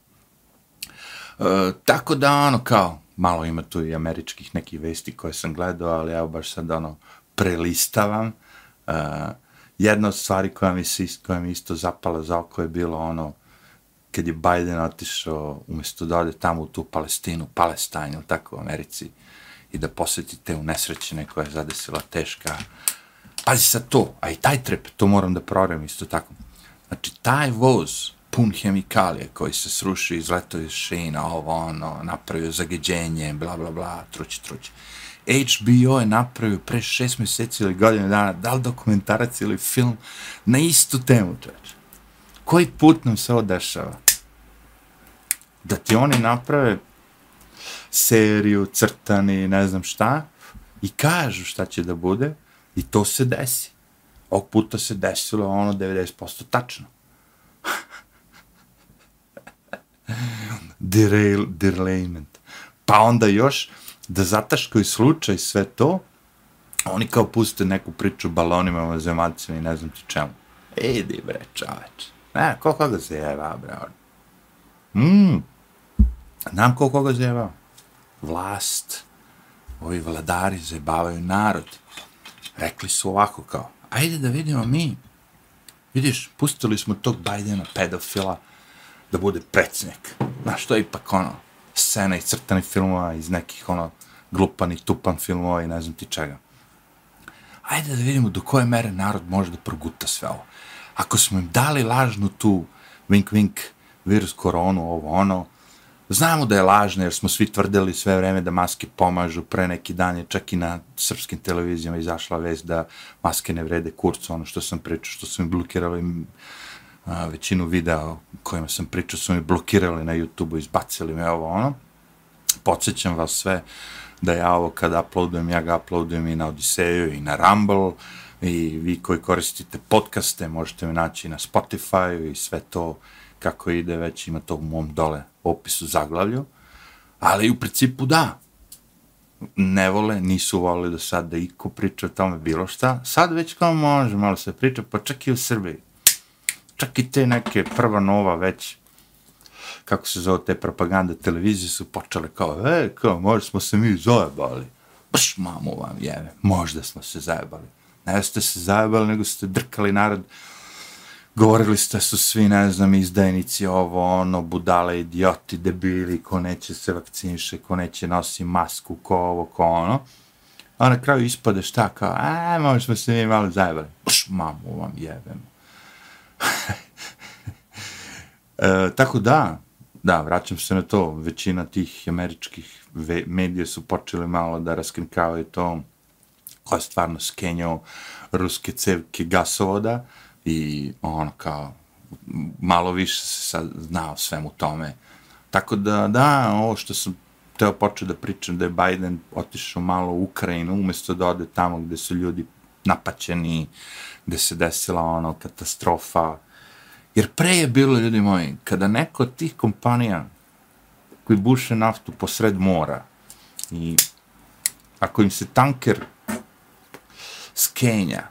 E, tako da, ono, kao, malo ima tu i američkih nekih vesti koje sam gledao, ali ja baš sad ono prelistavam. E, jedna od stvari koja mi, se, koja mi isto zapala za oko je bilo ono kad je Biden otišao umjesto da ode tamo u tu Palestinu, Palestine, ili tako u Americi, i da posjeti te unesrećene koja je zadesila teška. Pazi sad to, a i taj trep, to moram da prorem isto tako. Znači, taj voz, pun hemikalije koji se sruši iz letovi šina, ovo ono, napravio zagađenje, bla, bla, bla, trući, trući. HBO je napravio pre šest mjeseci ili godine dana, da li dokumentarac ili film, na istu temu, čoveč. Koji put nam se odešava? Da ti oni naprave seriju, crtani, ne znam šta, i kažu šta će da bude, i to se desi. Ovog puta se desilo ono 90% tačno. (laughs) derail, derailment. Pa onda još, da zataškaju slučaj sve to, oni kao puste neku priču balonima, zemaljcima i ne znam ti čemu. Idi bre, čoveč. Ne, ko koga se jeva, bre. Mm. Znam ko koga se. Vlast. Ovi vladari zajebavaju narod. Rekli su ovako kao, ajde da vidimo mi. Vidiš, pustili smo tog Bajdena, pedofila, da bude predsjednik. Znaš, to je ipak ono, scena iz crtanih filmova, iz nekih ono, glupanih, tupan filmova i ne znam ti čega. Ajde da vidimo do koje mere narod može da proguta sve ovo. Ako smo im dali lažnu tu wink wink virus koronu, ovo ono, znamo da je lažno jer smo svi tvrdili sve vreme da maske pomažu, pre neki dan je čak i na srpskim televizijama izašla vest da maske ne vrede kurcu, ono što sam pričao, što su mi blokirali a, većinu videa kojima sam pričao su mi blokirali na YouTube-u, izbacili me ovo ono. Podsećam vas sve da ja ovo kad uploadujem, ja ga uploadujem i na Odiseju i na Rumble i vi koji koristite podcaste možete me naći na Spotify i sve to kako ide, već ima to u mom dole opisu zaglavlju, ali u principu da, ne vole, nisu volili do sad da iko priča o tome bilo šta, sad već kao može malo se priča, pa čak i u Srbiji. Čak i te neke prva nova već, kako se zove te propagande televizije su počele kao, e, kao, možda smo se mi zajebali. Baš mamu vam jeve, možda smo se zajebali. Ne ste se zajebali, nego ste drkali narod, govorili ste su svi, ne znam, izdajnici, ovo, ono, budale, idioti, debili, ko neće se vakciniše, ko neće nosi masku, ko ovo, ko ono. A na kraju ispade šta, kao, e, a, možda smo se mi malo zajebali. Pš, mamu vam jebem. (laughs) e, tako da, da, vraćam se na to, većina tih američkih medija su počeli malo da raskrinkavaju to ko je stvarno skenjao ruske cevke gasovoda i ono kao malo više se sad znao svemu tome. Tako da, da, ovo što sam teo počeo da pričam da je Biden otišao malo u Ukrajinu umjesto da ode tamo gde su ljudi napaćeni, gde se desila ono katastrofa, Jer pre je bilo, ljudi moji, kada neko od tih kompanija koji buše naftu posred mora i ako im se tanker skenja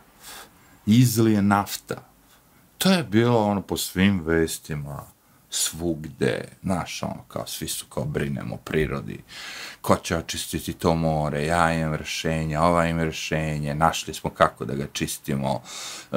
izlije nafta, to je bilo ono po svim vestima, svugde, znaš, ono, kao, svi su kao brinemo o prirodi, ko će očistiti to more, ja imam rešenje, ova im rešenje, našli smo kako da ga čistimo, e,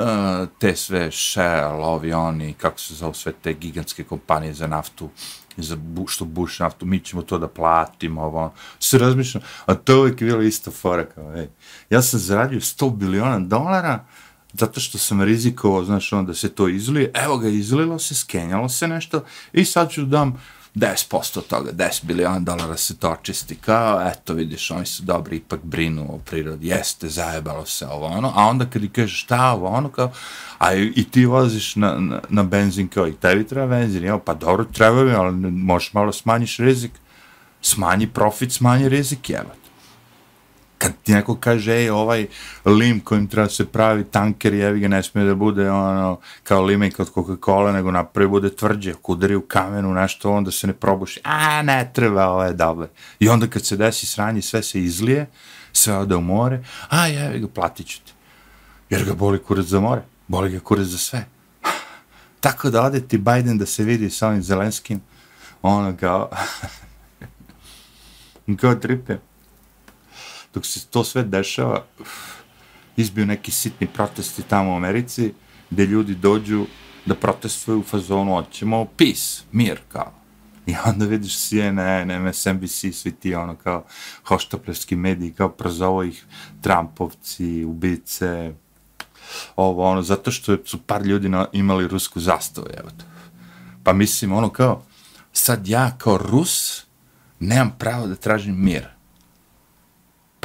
te sve Shell, ovi oni, kako se zove sve te gigantske kompanije za naftu, za bu, što buš naftu, mi ćemo to da platimo, ovo, ono. se razmišljam, a to je uvijek bilo isto fora, kao, ej, ja sam zaradio 100 biliona dolara, zato što sam rizikovao, znaš, onda se to izlije, evo ga, izlilo se, skenjalo se nešto i sad ću dam 10% toga, 10 biliona dolara se to očisti, kao, eto, vidiš, oni su dobri, ipak brinu o prirodi, jeste, zajebalo se ovo, ono, a onda kad ti kažeš šta ovo, ono, kao, a i, i ti voziš na, na, na benzin, kao, i tebi treba benzin, evo, pa dobro, treba mi, ali možeš malo smanjiš rizik, smanji profit, smanji rizik, jebate kad ti neko kaže, ej, ovaj lim kojim treba se pravi tanker, jevi ga, ne smije da bude ono, kao lime kod Coca-Cola, nego napravi bude tvrđe, ako udari u kamenu, nešto, onda se ne probuši, a, ne treba, ovo je dobro. I onda kad se desi sranje, sve se izlije, sve ode u more, a, jevi ga, platit ću ti. Jer ga boli kurac za more, boli ga kurac za sve. (sighs) Tako da ode ti Biden da se vidi sa ovim Zelenskim, ono kao, (laughs) kao tripe dok se to sve dešava, izbiju neki sitni protesti tamo u Americi, gde ljudi dođu da protestuju u fazonu, hoćemo peace, mir, kao. I onda vidiš CNN, MSNBC, svi ti ono kao hoštoplevski mediji, kao prozovo ih Trumpovci, ubice, ovo ono, zato što su par ljudi na, imali rusku zastavu, evo to. Pa mislim, ono kao, sad ja kao Rus nemam pravo da tražim mir.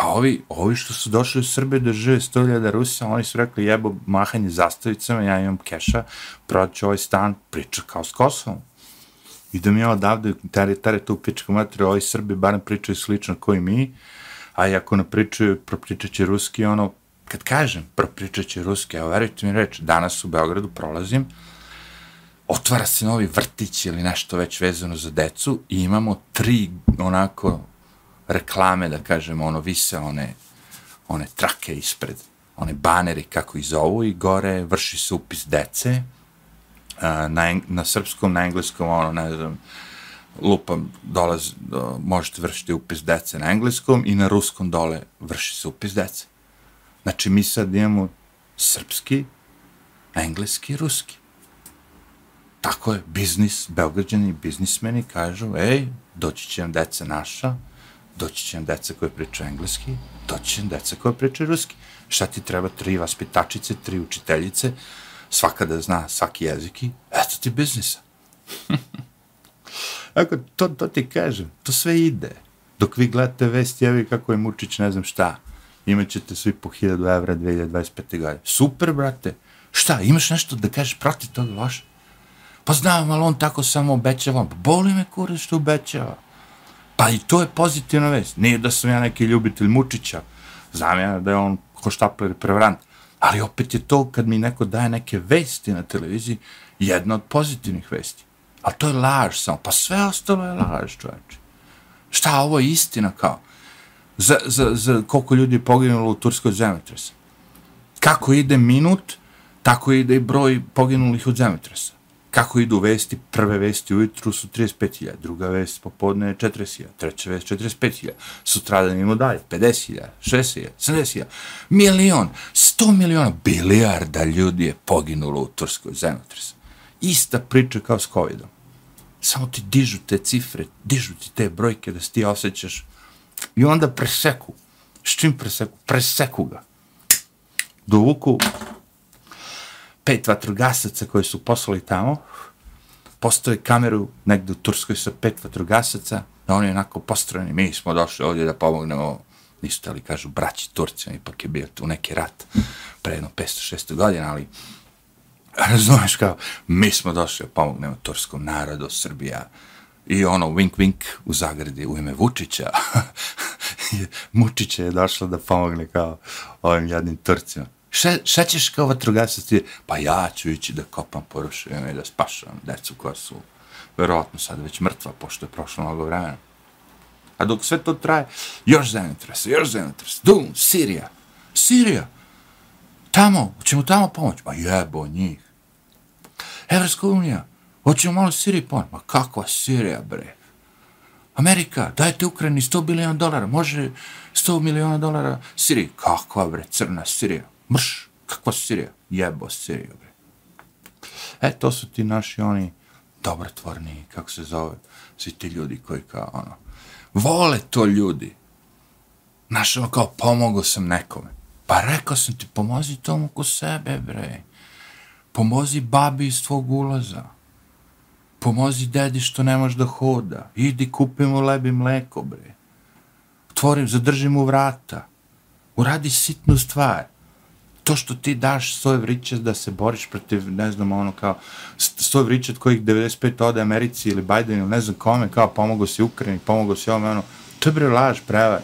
Pa ovi, ovi što su došli u Srbije da žive 100.000 Rusa, oni su rekli jebo mahanje zastavicama, ja imam keša, proći ovaj stan, priča kao s Kosovom. I da mi odavde, tare, tare tu pička mater, ovi Srbi barem pričaju slično koji mi, a i ako ne pričaju, propričat će ruski, ono, kad kažem propričat će ruski, evo verujte mi reč, danas u Beogradu prolazim, otvara se novi vrtić ili nešto već vezano za decu i imamo tri onako reklame, da kažemo, ono, vise one, one trake ispred, one baneri, kako ih zovu, i gore vrši se upis dece, na, na srpskom, na engleskom, ono, ne znam, lupam, dolaz, do, možete vršiti upis dece na engleskom i na ruskom dole vrši se upis dece. Znači, mi sad imamo srpski, engleski i ruski. Tako je, biznis, belgrađani, biznismeni kažu, ej, doći će vam deca naša, doći će nam deca koje pričaju engleski, doći će nam deca koje pričaju ruski. Šta ti treba? Tri vaspitačice, tri učiteljice, svaka da zna svaki jezik i eto ti biznisa. (laughs) Ako, to, to ti kažem, to sve ide. Dok vi gledate vesti, evi kako je Mučić, ne znam šta, imaćete svi po 1000 evra 2025. godine. Super, brate. Šta, imaš nešto da kažeš protiv toga loše? Pa znam, ali on tako samo obećava. Boli me kure što obećava. Pa i to je pozitivna vest. Nije da sam ja neki ljubitelj Mučića, znam ja da je on koštapler i prevrant, ali opet je to kad mi neko daje neke vesti na televiziji, jedna od pozitivnih vesti. Ali to je laž samo. Pa sve ostalo je laž, čovječe. Šta, ovo je istina kao? Za, za, za koliko ljudi je poginulo u Turskoj zemljotresa? Kako ide minut, tako ide i broj poginulih od zemljotresa. Kako idu vesti, prve vesti ujutru su 35.000, druga vest popodne je 40.000, treća vest 45.000, sutra da imamo dalje, 50.000, 60.000, 70.000, milion, 100 miliona, bilijarda ljudi je poginulo u Turskoj zemljotresa. Ista priča kao s COVID-om. Samo ti dižu te cifre, dižu ti te brojke da se ti osjećaš i onda preseku. S čim preseku? Preseku ga. Dovuku pet vatrogasaca koje su poslali tamo, postoje kameru negdje u Turskoj sa pet vatrogasaca, da oni onako postrojeni, mi smo došli ovdje da pomognemo, nisu tali kažu braći Turcima, ipak je bio tu neki rat pre jedno 500-600 godina, ali razumeš kao, mi smo došli da pomognemo turskom narodu, Srbija, i ono, wink wink u zagradi u ime Vučića. (laughs) Mučića je došla da pomogne kao ovim jadnim Turcima. Šta, šta ćeš kao vatrogasac ti? Pa ja ću ići da kopam porušujem i da spašam decu koja su verovatno sad već mrtva, pošto je prošlo mnogo vremena. A dok sve to traje, još zemljotresa, još zemljotresa, Dum, Sirija, Sirija, tamo, ćemo tamo pomoći, pa jebo njih. Evropska unija, hoćemo malo Siriji pomoći, ma kakva Sirija, bre. Amerika, dajte Ukrajini 100 biliona dolara, može 100 miliona dolara Siriji, kakva bre, crna Sirija, mrš, kakva Sirija, jebo Siriju, bre. E, to su ti naši oni dobrotvorni, kako se zove, svi ti ljudi koji kao, ono, vole to ljudi. Znaš, ono kao, pomogao sam nekome. Pa rekao sam ti, pomozi tomu ko sebe, bre. Pomozi babi iz tvog ulaza. Pomozi dedi što ne može da hoda. Idi, kupi mu lebi mleko, bre. Otvorim, zadrži mu vrata. Uradi sitnu stvar to što ti daš svoj vrićat da se boriš protiv, ne znam, ono kao, svoj vrićat kojih 95 ode Americi ili Biden ili ne znam kome, kao pomogao si Ukrajini, pomogao si ovome, ono, to je bre laž, prevar.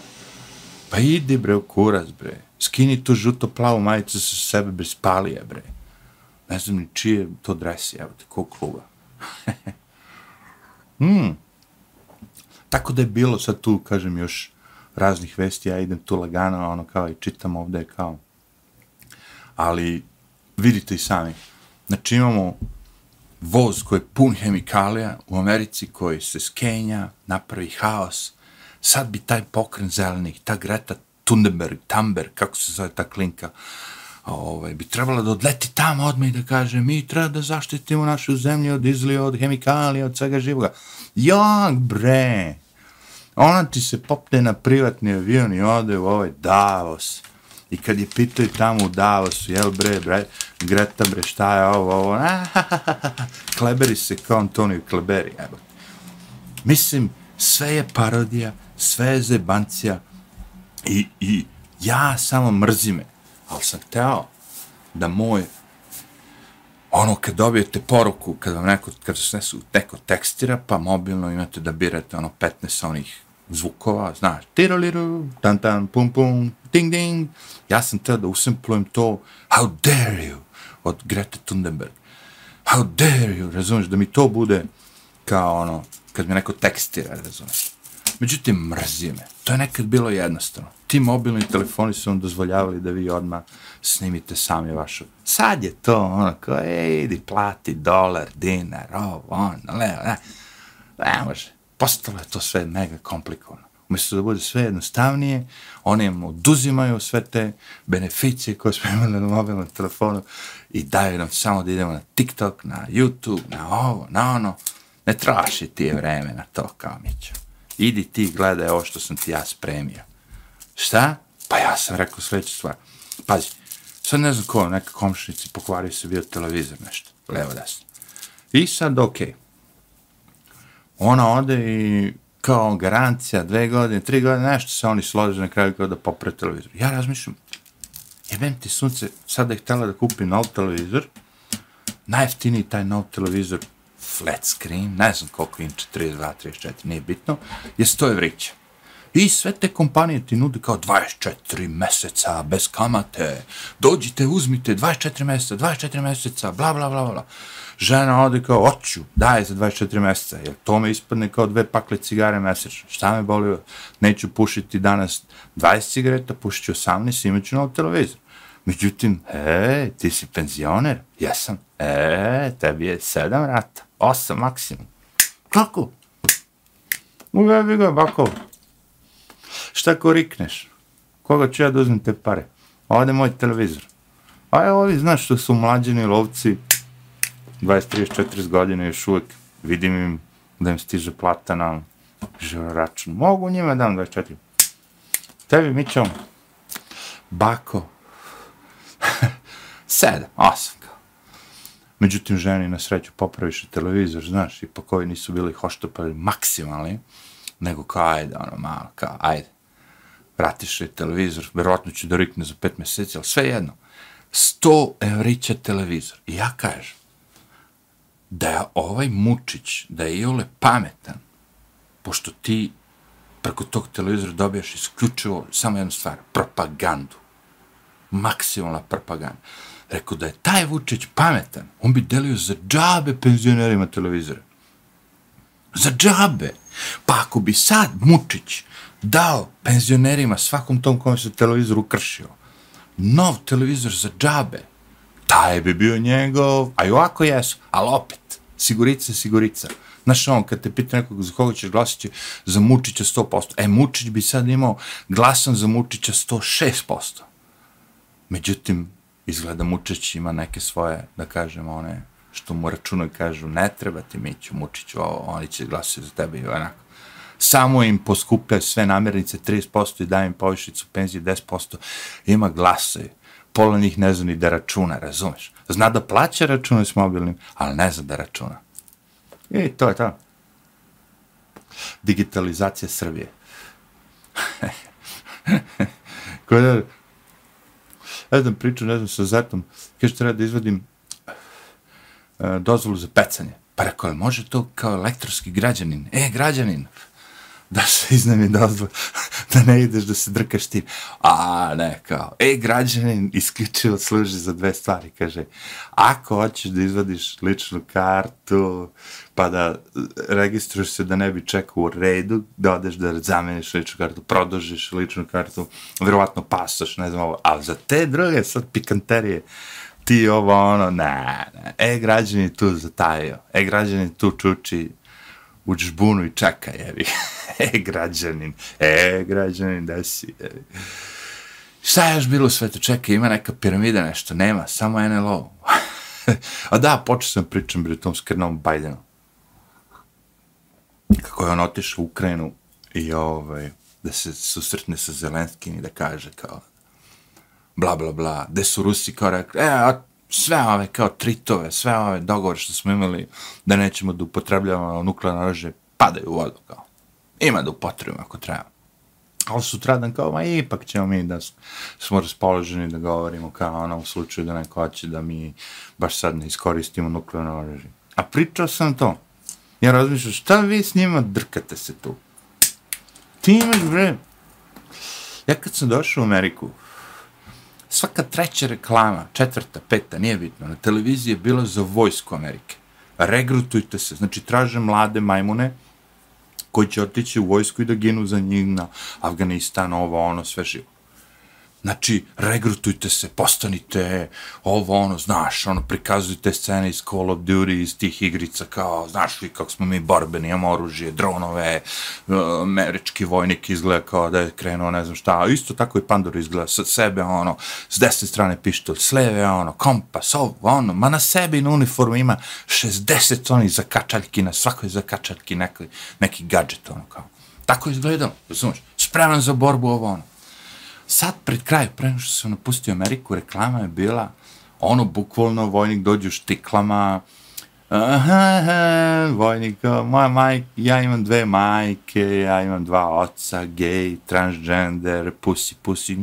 Pa idi bre u kurac, bre. Skini tu žuto plavu majicu sa sebe, bre, spali je, bre. Ne znam ni čije to dresi, evo te, kog kluba. (laughs) hmm. Tako da je bilo sad tu, kažem, još raznih vesti, ja idem tu lagano, ono kao i čitam ovde, kao, ali vidite i sami. Znači imamo voz koji je pun hemikalija u Americi koji se skenja, napravi haos. Sad bi taj pokren zelenih, ta Greta Thunberg, Thunberg, kako se zove ta klinka, ovaj, bi trebala da odleti tamo odmah i da kaže mi treba da zaštitimo našu zemlju od izlija, od hemikalija, od svega živoga. Jak bre! Ona ti se popne na privatni avion i ode u ovaj Davos. I kad je pitao tamo u Davosu, jel bre, bre, Greta bre, šta je ovo, ovo, a, ha, ha, ha, kleberi se kao Antonio Kleberi, evo. Mislim, sve je parodija, sve je zebancija i, i ja samo mrzime, ali sam teo da moj ono kad dobijete poruku, kad vam neko, kad se neko tekstira, pa mobilno imate da birate ono 15 onih zvukova, znaš, tiroliru, tan tan, pum pum, ding ding. Ja sam teo da usemplujem to, how dare you, od Greta Thunberg. How dare you, razumiješ, da mi to bude kao ono, kad mi neko tekstira, razumiješ. Međutim, mrzi me. To je nekad bilo jednostavno. Ti mobilni telefoni su vam dozvoljavali da vi odmah snimite sami vašu. Sad je to ono kao, ej, idi, plati dolar, dinar, ovo, ono, leo, ne. Ne može postalo je to sve mega komplikovano. Umjesto da bude sve jednostavnije, oni im oduzimaju sve te beneficije koje smo (laughs) imali na mobilnom telefonu i daju nam samo da idemo na TikTok, na YouTube, na ovo, na ono. Ne traši ti je vreme na to, kao Mićo. Idi ti gledaj ovo što sam ti ja spremio. Šta? Pa ja sam rekao sljedeću stvar. Pazi, sad ne znam ko, neka komšnici pokvario se bio televizor nešto, levo desno. I sad, okej, okay ona ode i kao garancija, dve godine, tri godine, nešto se oni slože na kraju kao da popre televizor. Ja razmišljam, jebem ti sunce, sada je htjela da kupi nov televizor, najeftiniji taj nov televizor, flat screen, ne znam koliko inče, 32, 34, nije bitno, je 100 evrića. I sve te kompanije ti nude kao 24 meseca bez kamate, dođite, uzmite 24 meseca, 24 meseca, bla, bla, bla, bla. Žena ode kao, oću, daje za 24 meseca, jer to me ispadne kao dve pakle cigare mesečno. Šta me boli? Neću pušiti danas 20 cigareta, pušit ću 18, i imaću novu televizor. Međutim, e, ti si penzioner? Jesam. E, tebi je sedam rata, osam maksimum. Kako? Uvebi ga, bako. Šta korikneš? Koga ću ja da uzmem te pare? Ovde moj televizor. A je ovi, znaš, što su mlađeni lovci, 20, 30, 40 godine još uvijek, vidim im da im stiže plata na račun. Mogu njima dam 24. Tebi, mi ćemo. Bako. (laughs) Sedam, osam kao. Međutim, ženi na sreću popraviše televizor, znaš, i ovi nisu bili hoštopali maksimalni, nego kao, ajde, ono, malo, kao, ajde, vratiš li televizor, verovatno će da rikne za pet meseci, ali sve jedno, 100 evrića televizor. I ja kažem, da je ovaj Mučić, da je Iole pametan, pošto ti preko tog televizora dobijaš isključivo samo jednu stvar, propagandu. Maksimalna propaganda. Rekao da je taj Vučić pametan, on bi delio za džabe penzionerima televizora. Za džabe. Pa ako bi sad Mučić dao penzionerima svakom tom kome se televizor ukršio, nov televizor za džabe, taj bi bio njegov, a i ovako jesu, ali opet, sigurica, sigurica. Znaš, on, kad te pita nekog za koga ćeš glasiti za Mučića 100%, e, Mučić bi sad imao glasan za Mučića 106%. Međutim, izgleda Mučić ima neke svoje, da kažemo, one, što mu računaju kažu, ne treba ti Miću, Mučiću, ovo, oni će glasiti za tebe i onako. Samo im poskupljaju sve namirnice 30% i daje im povišicu penzije 10%. Ima glasaju pola njih ne zna ni da računa, razumeš? Zna da plaća račune s mobilnim, ali ne zna da računa. I to je to. Digitalizacija Srbije. (laughs) Koja Ja ne znam, priču, ne znam, sa Zetom, kaže, treba da izvadim uh, dozvolu za pecanje. Pa rekao, može to kao elektronski građanin? E, građanin, da se iznemi dozvolu, (laughs) da ne ideš da se drkaš tim. A, ne, kao, e, građanin isključivo služi za dve stvari, kaže, ako hoćeš da izvadiš ličnu kartu, pa da registruješ se da ne bi čekao u redu, da odeš da zameniš ličnu kartu, produžiš ličnu kartu, vjerovatno pasoš, ne znam ovo, ali za te druge sad pikanterije, ti ovo ono, ne, ne, e, građani tu zatajio, e, građani tu čuči, u džbunu i čeka, jevi. (laughs) e, građanin, e, građanin, da si, jevi. Šta je još bilo u svetu? Čekaj, ima neka piramida, nešto, nema, samo NLO. (laughs) A da, počeo sam pričam bre tom skrnom Bajdenu. Kako je on otišao u Ukrajinu i ovaj, da se susretne sa Zelenskim i da kaže kao bla bla bla, gde su Rusi kao rekli, e, a sve ove kao tritove, sve ove dogovore što smo imali da nećemo da upotrebljavamo ono, nuklearno oružje, padaju u vodu kao. Ima da upotrebimo ako treba. Ali sutradan kao, ma ipak ćemo mi da smo raspoloženi da govorimo kao ono u slučaju da neko hoće da mi baš sad ne iskoristimo nuklearno oružje. A pričao sam to. Ja razmišljam, šta vi s njima drkate se tu? Ti imaš, bre, ja kad sam došao u Ameriku, svaka treća reklama, četvrta, peta, nije bitno, na televiziji je bila za vojsku Amerike. Regrutujte se, znači traže mlade majmune koji će otići u vojsku i da ginu za njih na Afganistan, ovo, ono, sve živo. Znači, regrutujte se, postanite ovo, ono, znaš, ono, prikazujte scene iz Call of Duty, iz tih igrica, kao, znaš vi kako smo mi borbeni, imamo oružje, dronove, e, američki vojnik izgleda kao da je krenuo, ne znam šta, isto tako i Pandora izgleda sa sebe, ono, s desne strane pištolj, s leve, ono, kompas, ovo, ono, ma na sebi na uniformu ima 60 onih zakačaljki, na svakoj zakačaljki neki, neki gadget, ono, kao. Tako izgledalo, razumiješ, spreman za borbu, ovo, ono sad pred kraj, pre što se napustio Ameriku, reklama je bila ono, bukvalno, vojnik dođe u štiklama, aha, aha, vojnik, moja majka, ja imam dve majke, ja imam dva oca, gej, transgender, pusi, pusi,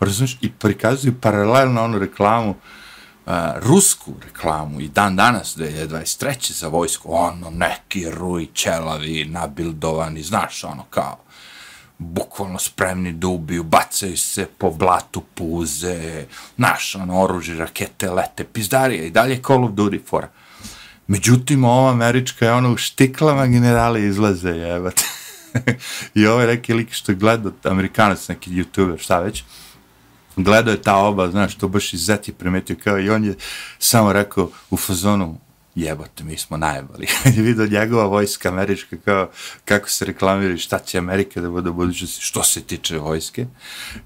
razumiješ, i prikazuju paralelno onu reklamu, uh, rusku reklamu i dan danas, 2023. za vojsku, ono, neki ruj, čelavi, nabildovani, znaš, ono, kao, bukvalno spremni da ubiju, bacaju se po blatu puze, naš, ono, oružje, rakete, lete, pizdarije i dalje Call of Duty fora. Međutim, ova američka je ono u štiklama generale izlaze, jebate. (laughs) I ovaj neki lik što gleda, amerikanac, neki youtuber, šta već, gledao je ta oba, znaš, to baš i Zet je primetio kao i on je samo rekao u fazonu, jebote, mi smo najbali. (laughs) Kad je vidio njegova vojska američka, kao, kako se reklamira šta će Amerika da bude u budućnosti, što se tiče vojske,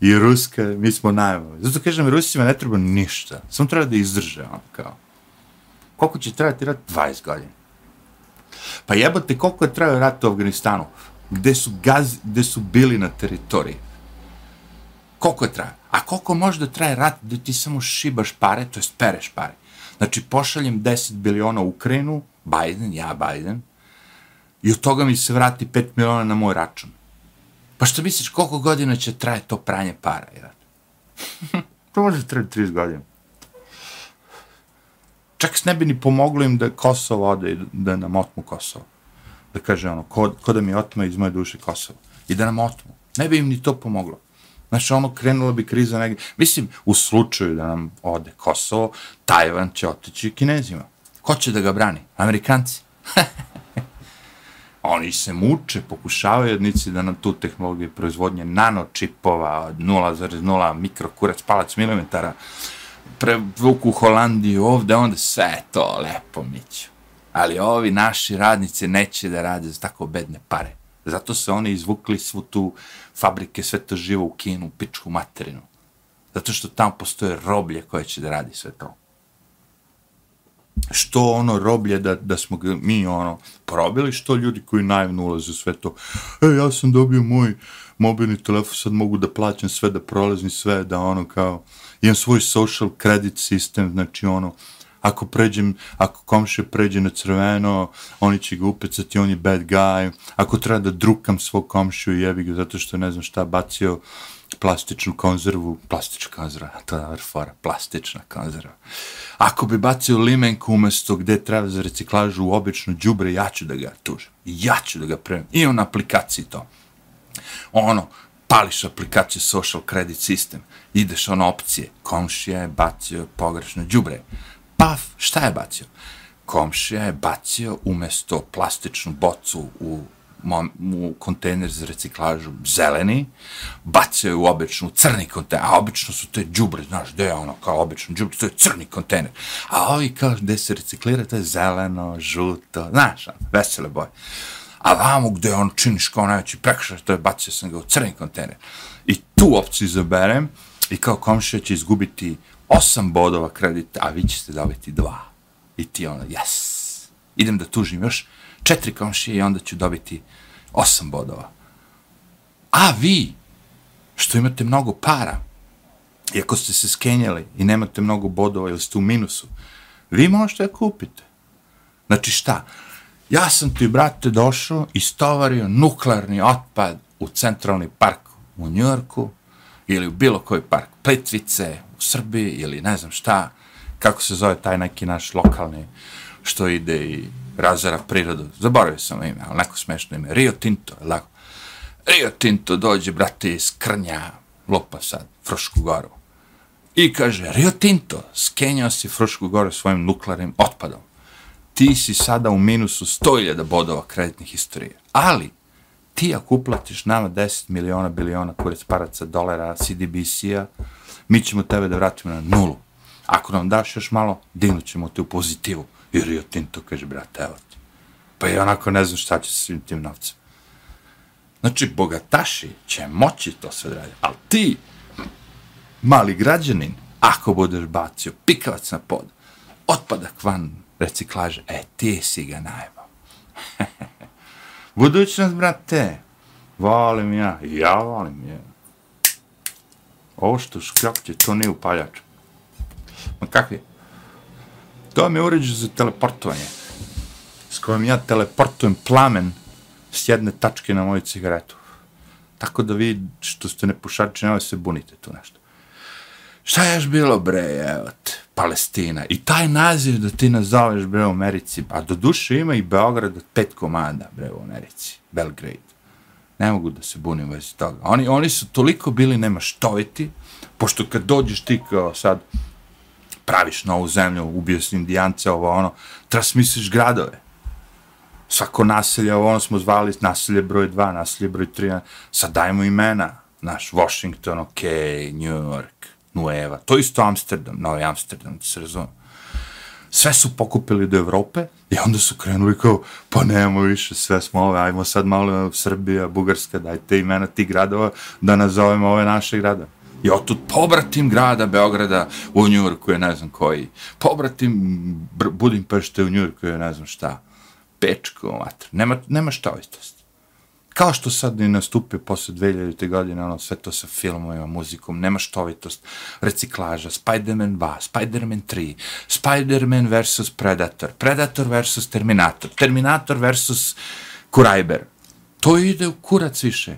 i Ruska, mi smo najbali. Zato kažem, Rusima ne treba ništa, samo treba da izdrže, on, kao. Koliko će trebati rat? 20 godina. Pa jebote, koliko je trebao rat u Afganistanu? Gde su, gaz, gde su bili na teritoriji? Koliko je trajao? A koliko može da traje rat gde ti samo šibaš pare, to jest pereš pare? Znači, pošaljem 10 biliona u Ukrajinu, Biden, ja Biden, i od toga mi se vrati 5 miliona na moj račun. Pa što misliš, koliko godina će traje to pranje para? Ja? (laughs) to može traje 30 godina. Čak ne bi ni pomoglo im da Kosovo ode i da nam otmu Kosovo. Da kaže ono, ko, ko da mi otme iz moje duše Kosovo. I da nam otmu. Ne bi im ni to pomoglo. Znači, ono, krenula bi kriza negdje. Mislim, u slučaju da nam ode Kosovo, Tajvan će otići kinezima. Ko će da ga brani? Amerikanci. (laughs) Oni se muče, pokušavaju jednici da nam tu tehnologiju proizvodnje nanočipova od 0,0 mikrokurac palac milimetara prevuku Holandiju ovde, onda sve to lepo miću. Ali ovi naši radnici neće da rade za tako bedne pare. Zato se oni izvukli svu tu fabrike, sve to živo u Kinu, pičku materinu. Zato što tam postoje roblje koje će da radi sve to. Što ono roblje da, da smo ga mi ono probili, što ljudi koji naivno ulaze u sve to. E, ja sam dobio moj mobilni telefon, sad mogu da plaćam sve, da prolazim sve, da ono kao, imam svoj social credit system, znači ono, ako pređem, ako komše pređe na crveno, oni će ga upecati, on je bad guy, ako treba da drukam svog komšiju i jebi ga zato što ne znam šta bacio plastičnu konzervu, plastična konzerva, (laughs) to je fora, plastična konzerva. Ako bi bacio limenku umesto gde treba za reciklažu u obično džubre, ja ću da ga tužim, Ja ću da ga premem. I on na aplikaciji to. Ono, pališ aplikaciju Social Credit System, ideš ono opcije, komšija je bacio pogrešno džubre paf, šta je bacio? Komšija je bacio umesto plastičnu bocu u, u kontejner za reciklažu zeleni, bacio je u običnu crni kontejner, a obično su te džubre, znaš, gde je ono, kao obično džubre, to je crni kontejner. A ovi kao gde se reciklira, to je zeleno, žuto, znaš, ono, vesele boje. A vamo gde on činiš kao najveći prekšar, to je bacio sam ga u crni kontejner. I tu opciju izaberem i kao komšija će izgubiti osam bodova kredita, a vi ćete dobiti dva. I ti ono, yes. Idem da tužim još četiri komšije i onda ću dobiti osam bodova. A vi, što imate mnogo para, i ako ste se skenjali i nemate mnogo bodova ili ste u minusu, vi možete da kupite. Znači šta? Ja sam ti, brate, došao i stovario nuklearni otpad u centralni park u Njorku ili u bilo koji park. Plitvice, Srbi ili ne znam šta, kako se zove taj neki naš lokalni što ide i razara prirodu. Zaboravio sam ime, ali neko smešno ime. Rio Tinto, lako. Rio Tinto dođe, brate, iz Krnja, lopa sad, Frušku goru. I kaže, Rio Tinto, skenjao si Frušku goru svojim nuklearnim otpadom. Ti si sada u minusu 100.000 bodova kreditnih istorije. Ali, ti ako uplatiš nama 10 miliona biliona kurec paraca dolara CDBC-a, mi ćemo tebe da vratimo na nulu. Ako nam daš još malo, dinut ćemo te u pozitivu. I Rio Tinto kaže, brate, evo ti. Pa ja onako ne znam šta će sa svim tim novcem. Znači, bogataši će moći to sve da radi. Ali ti, mali građanin, ako budeš bacio pikavac na pod, otpadak van reciklaže, e, ti si ga najbao. (laughs) Budućnost, brate, volim ja, ja volim ja. Ovo što škrapće, to nije upaljač. Ma kakvi? To vam je uređe za teleportovanje. S kojom ja teleportujem plamen s jedne tačke na moju cigaretu. Tako da vi što ste nepušači, nemoj se bunite tu nešto. Šta je još bilo, bre, evo te, Palestina. I taj naziv da ti nazoveš, bre, u Americi. A do duše ima i Beograd od pet komanda, bre, u Americi. Belgrade. Ne mogu da se bunim vezi toga. Oni, oni su toliko bili nema štoviti, pošto kad dođeš ti kao sad, praviš novu zemlju, ubio si indijance, ovo ono, transmisiš gradove. Svako naselje, ovo ono smo zvali naselje broj 2, naselje broj 3, sad dajmo imena, naš Washington, ok, New York, Nueva, to isto Amsterdam, Novi Amsterdam, da se razumem. Sve su pokupili do Evrope i onda su krenuli kao, pa nemamo više, sve smo ove, ajmo sad malo Srbija, Bugarska, dajte imena tih gradova da nazovemo ove naše grada. I otud pobratim grada Beograda u Njurku je ne znam koji. Pobratim Budimpešte u Njurku je ne znam šta. Pečko, mater. Nema, nema šta istost. Kao što sad ne nastupio posle 2000. godine, ono, sve to sa filmovima, muzikom, nema štovitost, reciklaža, Spider-Man 2, Spider-Man 3, Spider-Man vs. Predator, Predator vs. Terminator, Terminator vs. Kurajber. To ide u kurac više.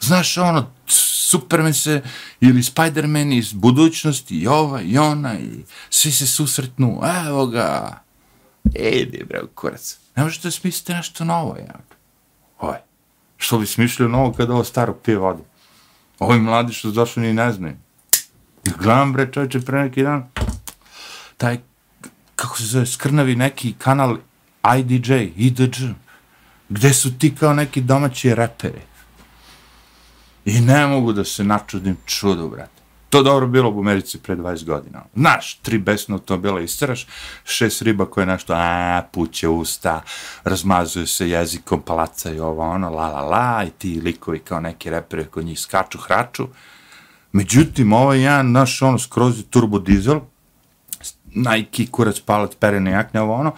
Znaš, ono, Superman se, ili Spider-Man iz budućnosti, i ova, i ona, i svi se susretnu, evo ga, edi, bre, kurac. Ne možete smisliti nešto novo, ja. Oj, ovaj što bi smišljio novo kada ovo staro pije vodu? Ovi mladi što došli ni ne znaju. I gledam, bre, čovječe, pre neki dan, taj, kako se zove, skrnavi neki kanal IDJ, IDJ, gde su ti kao neki domaći reperi. I ne mogu da se načudim čudu, brate. To dobro bilo u Americi pre 20 godina. Znaš, tri besne automobila istaraš, šest riba koje nešto, a, puće usta, razmazuje se jezikom, palaca i ovo, ono, la, la, la, i ti likovi kao neki repere kod njih skaču, hraču. Međutim, ovo je jedan, naš, ono, skroz turbo dizel, Nike, kurac, palac, perene jakne, ovo, ono,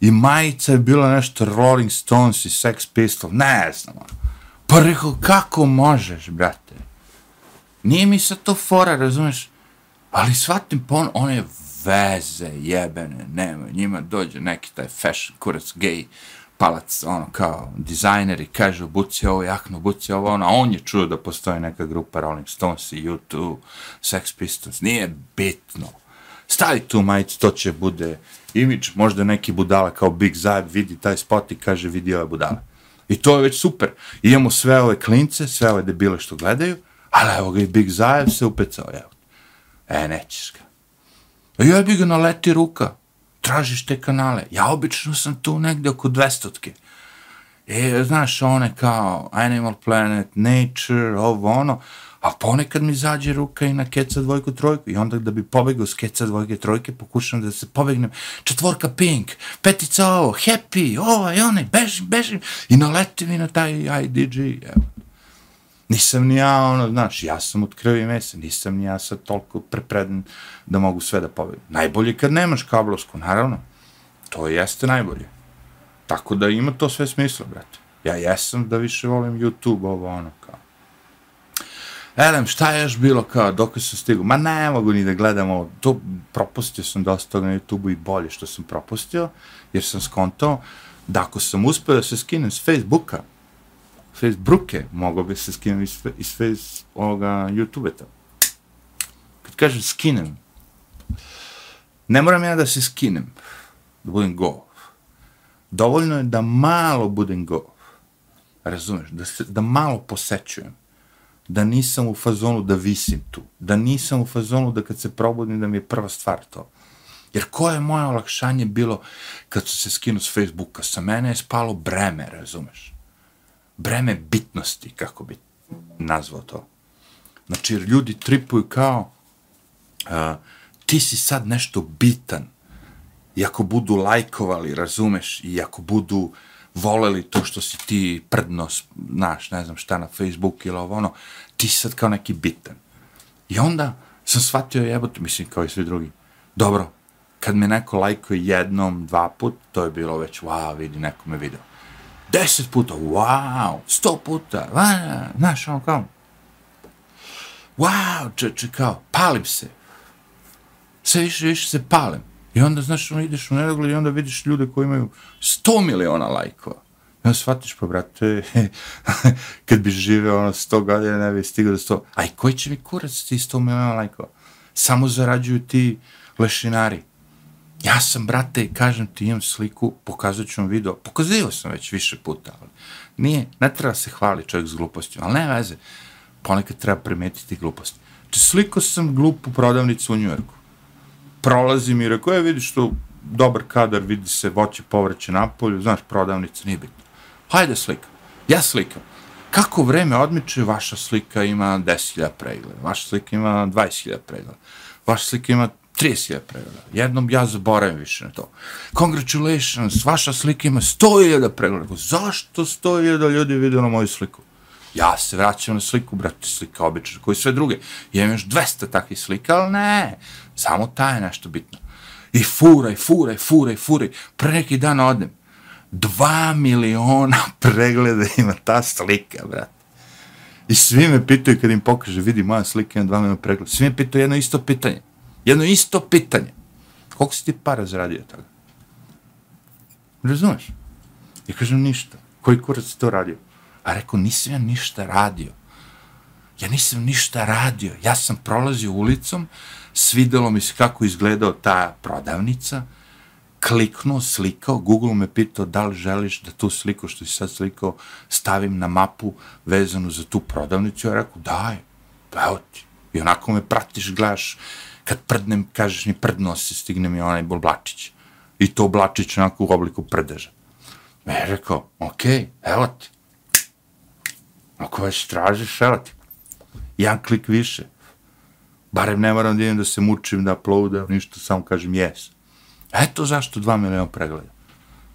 i majica je bila nešto Rolling Stones i Sex Pistols, ne znam, ono. Pa rekao, kako možeš, brate? Nije mi sad to fora, razumeš? Ali shvatim pa pon, one veze jebene, nema, njima dođe neki taj fashion, kurac, gay, palac, ono, kao dizajner i kaže, buci ovo jakno, buci ovo, ono, a on je čuo da postoji neka grupa Rolling Stones i U2, Sex Pistols, nije bitno. Stavi tu majicu, to će bude imidž, možda neki budala kao Big Zajeb vidi taj spot i kaže, vidi ove budale. I to je već super. I imamo sve ove klince, sve ove debile što gledaju, ali evo ga i Big Zajev se upecao, evo. E, nećeš ga. E, a joj bi ga naleti ruka, tražiš te kanale. Ja obično sam tu negde oko dvestotke. E, znaš, one kao Animal Planet, Nature, ovo, ono, a ponekad mi zađe ruka i na keca dvojku trojku i onda da bi pobegao s keca dvojke trojke pokušam da se pobegnem četvorka pink, petica ovo, happy, ovaj, i onaj, bežim, bežim i naletim i na taj IDG, evo. Nisam ni ja, ono, znaš, ja sam od krvi mesa, nisam ni ja sad toliko prepreden da mogu sve da pobegnem. Najbolje kad nemaš kablovsku, naravno. To jeste najbolje. Tako da ima to sve smisla, brate. Ja jesam da više volim YouTube, ovo ono, kao. Elem, šta je još bilo kao, dok sam stigao? Ma ne mogu ni da gledamo, to propustio sam dosta toga na YouTube-u i bolje što sam propustio, jer sam skontao da ako sam uspio da se skinem s Facebooka, Facebooke, mogo bi se skinem iz, iz face, ovoga YouTube-eta. Kad kažem skinem, ne moram ja da se skinem, da budem go. Dovoljno je da malo budem go. Razumeš? Da, se, da malo posećujem da nisam u fazonu da visim tu, da nisam u fazonu da kad se probudim da mi je prva stvar to. Jer koje je moje olakšanje bilo kad su se skinu s Facebooka? Sa mene je spalo breme, razumeš? Breme bitnosti, kako bi nazvao to. Znači, jer ljudi tripuju kao uh, ti si sad nešto bitan i ako budu lajkovali, razumeš, i ako budu voleli to što si ti prdno, znaš, ne znam šta na Facebook ili ovo ono, ti si sad kao neki bitan. I onda sam shvatio jebote, mislim, kao i svi drugi, dobro, kad me neko lajkuje jednom, dva put, to je bilo već, wow, vidi, neko me video. Deset puta, wow, sto puta, wow, znaš, ono kao, wow, čeče, kao, palim se. Sve više, više se palim. I onda, znaš, ono, ideš u nedogled i onda vidiš ljude koji imaju 100 miliona lajkova. I onda shvatiš, pa, brate, (laughs) kad bi živeo ono 100 godina, ne bi stigao do 100. Aj, koji će mi kurac ti 100 miliona lajkova? Samo zarađuju ti lešinari. Ja sam, brate, kažem ti, imam sliku, pokazat ću vam video, pokazio sam već više puta, ali nije, ne treba se hvali čovjek s glupostima, ali ne veze, ponekad treba primetiti gluposti. Znači, sliko sam glupu prodavnicu u Njujorku. Prolazim i rekao, je, vidiš tu dobar kadar, vidi se voće, povrće na polju, znaš, prodavnica, nije bitno. Hajde slika. Ja slikam. Kako vreme odmiče, vaša slika ima 10.000 pregleda, vaša slika ima 20.000 pregleda, vaša slika ima 30.000 pregleda. Jednom ja zaboravim više na to. Congratulations, vaša slika ima 100.000 pregleda. Zašto 100.000 ljudi vidjelo moju sliku? Ja se vraćam na sliku, brate, slika obična, koji sve druge. Ja imam još 200 takvih slika, ali ne, samo ta je nešto bitno. I furaj, furaj, furaj, furaj. Pre neki dan odem. 2 miliona (laughs) pregleda ima ta slika, brate. I svi me pitaju kad im pokaže, vidi moja slika ima 2 miliona pregleda. Svi me pitaju jedno isto pitanje. Jedno isto pitanje. Koliko si ti para zaradio toga? Razumeš? Ja kažem ništa. Koji kurac si to radio? A rekao, nisam ja ništa radio. Ja nisam ništa radio. Ja sam prolazio ulicom, svidelo mi se kako izgledao ta prodavnica, kliknuo, slikao, Google me pitao da li želiš da tu sliku što si sad slikao stavim na mapu vezanu za tu prodavnicu. Ja rekao, daj, evo ti. I onako me pratiš, gledaš, kad prdnem, kažeš mi prdno se, stigne mi onaj bolblačić. I to blačić onako u obliku prdeža. Ja je rekao, okej, okay, evo ti. Ako već tražiš, evo ti. Jedan klik više. Barem ne moram da idem da se mučim, da uploadam, ništa, samo kažem jes. Eto zašto dva miliona pregleda.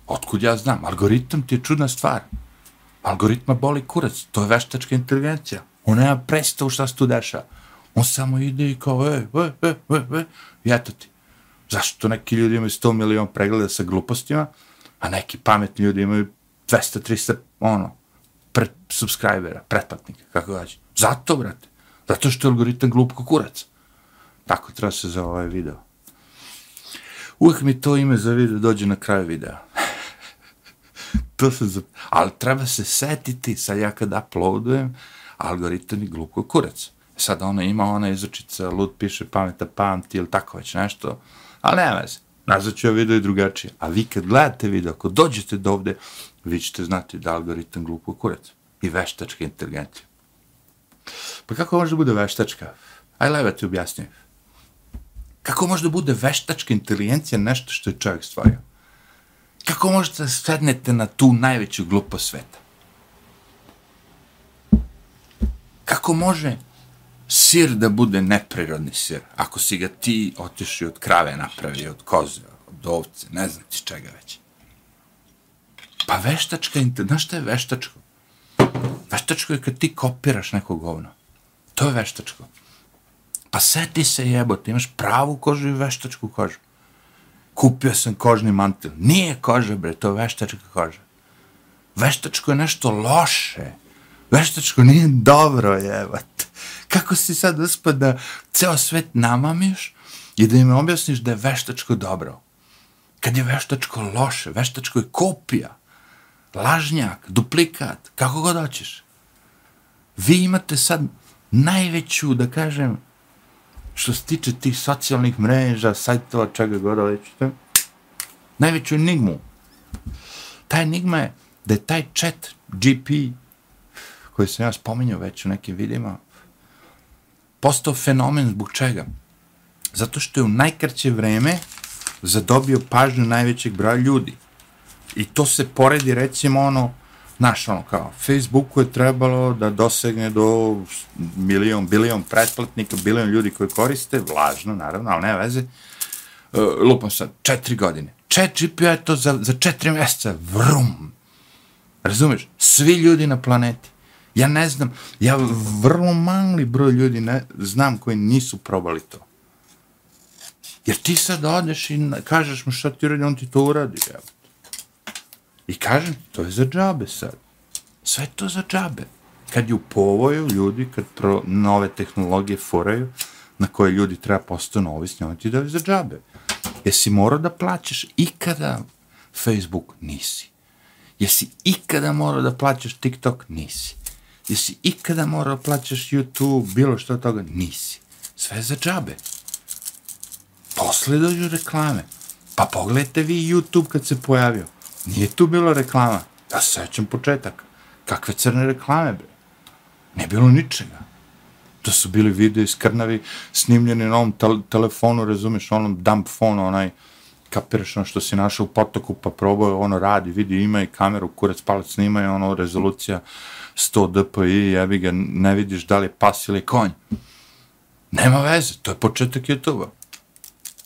Otkud ja znam? Algoritam ti je čudna stvar. Algoritma boli kurac. To je veštačka inteligencija. Ona nema predstavu šta se tu dešava. On samo ide i kao, e, e, e, e, e, i ti. Zašto neki ljudi imaju 100 miliona pregleda sa glupostima, a neki pametni ljudi imaju 200, 300, ono, pre, subscribera, pretplatnika, kako gađe. Zato, brate. Zato što je algoritam glup kurac. Tako treba se za ovaj video. Uvijek mi to ime za video dođe na kraju videa. (laughs) to se za... Ali treba se setiti, sad ja kad uploadujem, algoritam je glup kurac sad ona ima ona izučica, lud piše pameta pamti ili tako već nešto, ali nema veze. Nazvat ću ja video i drugačije. A vi kad gledate video, ako dođete do ovde, vi ćete znati da algoritam glupo kurac i veštačka inteligencija. Pa kako može da bude veštačka? Aj leva ti objasni. Kako može da bude veštačka inteligencija nešto što je čovjek stvorio? Kako možete da sednete na tu najveću glupost sveta? Kako može sir da bude neprirodni sir, ako si ga ti otišao od krave napravi, od koze, od ovce, ne znam ti čega već. Pa veštačka, znaš šta je veštačko? Veštačko je kad ti kopiraš neko govno. To je veštačko. Pa seti se jebote, imaš pravu kožu i veštačku kožu. Kupio sam kožni mantil. Nije koža, bre, to je veštačka koža. Veštačko je nešto loše. Veštačko nije dobro, jebate kako si sad uspio da ceo svet namamiš i da im objasniš da je veštačko dobro. Kad je veštačko loše, veštačko je kopija, lažnjak, duplikat, kako god hoćeš. Vi imate sad najveću, da kažem, što se tiče tih socijalnih mreža, sajtova, čega god hoćete, najveću enigmu. Ta enigma je da je taj chat GP, koji sam ja spominjao već u nekim videima, postao fenomen zbog čega? Zato što je u najkraće vreme zadobio pažnju najvećeg broja ljudi. I to se poredi, recimo, ono, znaš, ono, kao, Facebooku je trebalo da dosegne do milion, bilion pretplatnika, bilion ljudi koji koriste, vlažno, naravno, ali ne veze, uh, lupam sad, četiri godine. Chat GPU je to za, za četiri mjeseca, vrum. Razumeš? Svi ljudi na planeti. Ja ne znam, ja vrlo mali broj ljudi ne, znam koji nisu probali to. Jer ti sad odeš i kažeš mu šta ti uradi, on ti to uradi. Evo. I kažem, to je za džabe sad. Sve to za džabe. Kad ju povoju ljudi, kad pro nove tehnologije foraju, na koje ljudi treba postanu ovisni, on ti da je za džabe. Jesi morao da plaćaš ikada Facebook? Nisi. Jesi ikada morao da plaćaš TikTok? Nisi. Jesi ikada morao plaćaš YouTube, bilo što od toga? Nisi. Sve za džabe. Posle dođu reklame. Pa pogledajte vi YouTube kad se pojavio. Nije tu bilo reklama. Ja se sećam početak. Kakve crne reklame, bre. Ne bilo ničega. To su bili video iz Krnavi, snimljeni na ovom tel telefonu, razumeš, onom dump phone, onaj, kapiraš ono što si našao u potoku, pa probao, ono radi, vidi, ima i kameru, kurac palac snima i ono, rezolucija 100 dpi, jebi ga, ne vidiš da li je pas ili konj. Nema veze, to je početak YouTube-a.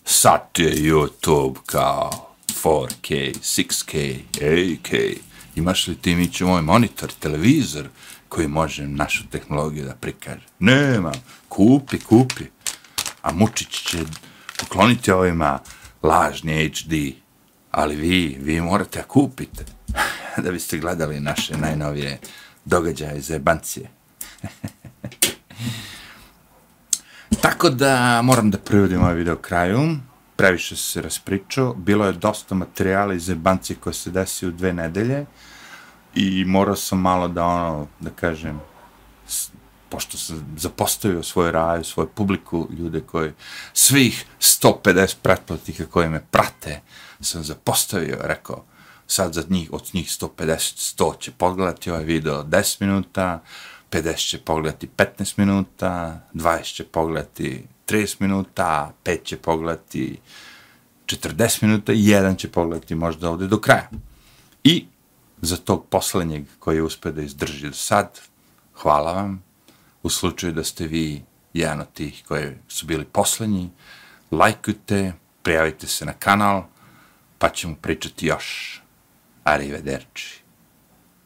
Sad je YouTube kao 4K, 6K, 8K. Imaš li ti mi moj monitor, televizor koji može našu tehnologiju da prikaže? Nema, kupi, kupi. A Mučić će pokloniti ovima lažni HD, ali vi, vi morate kupite (laughs) da biste gledali naše najnovije događaje za jebancije. (laughs) Tako da moram da privodim ovaj video kraju. Previše se raspričao. Bilo je dosta materijala iz jebancije koje se desi u dve nedelje. I morao sam malo da ono, da kažem, pošto sam zapostavio svoj raj, svoju publiku, ljude koji, svih 150 pretplatnika koji me prate, sam zapostavio, rekao, sad za njih, od njih 150, 100 će pogledati ovaj video 10 minuta, 50 će pogledati 15 minuta, 20 će pogledati 30 minuta, 5 će pogledati 40 minuta i jedan će pogledati možda ovde do kraja. I za tog poslednjeg koji je uspio da izdrži do sad, hvala vam. U slučaju da ste vi jedan od tih koji su bili poslednji, lajkujte, prijavite se na kanal, pa ćemo pričati još. Arrivederci.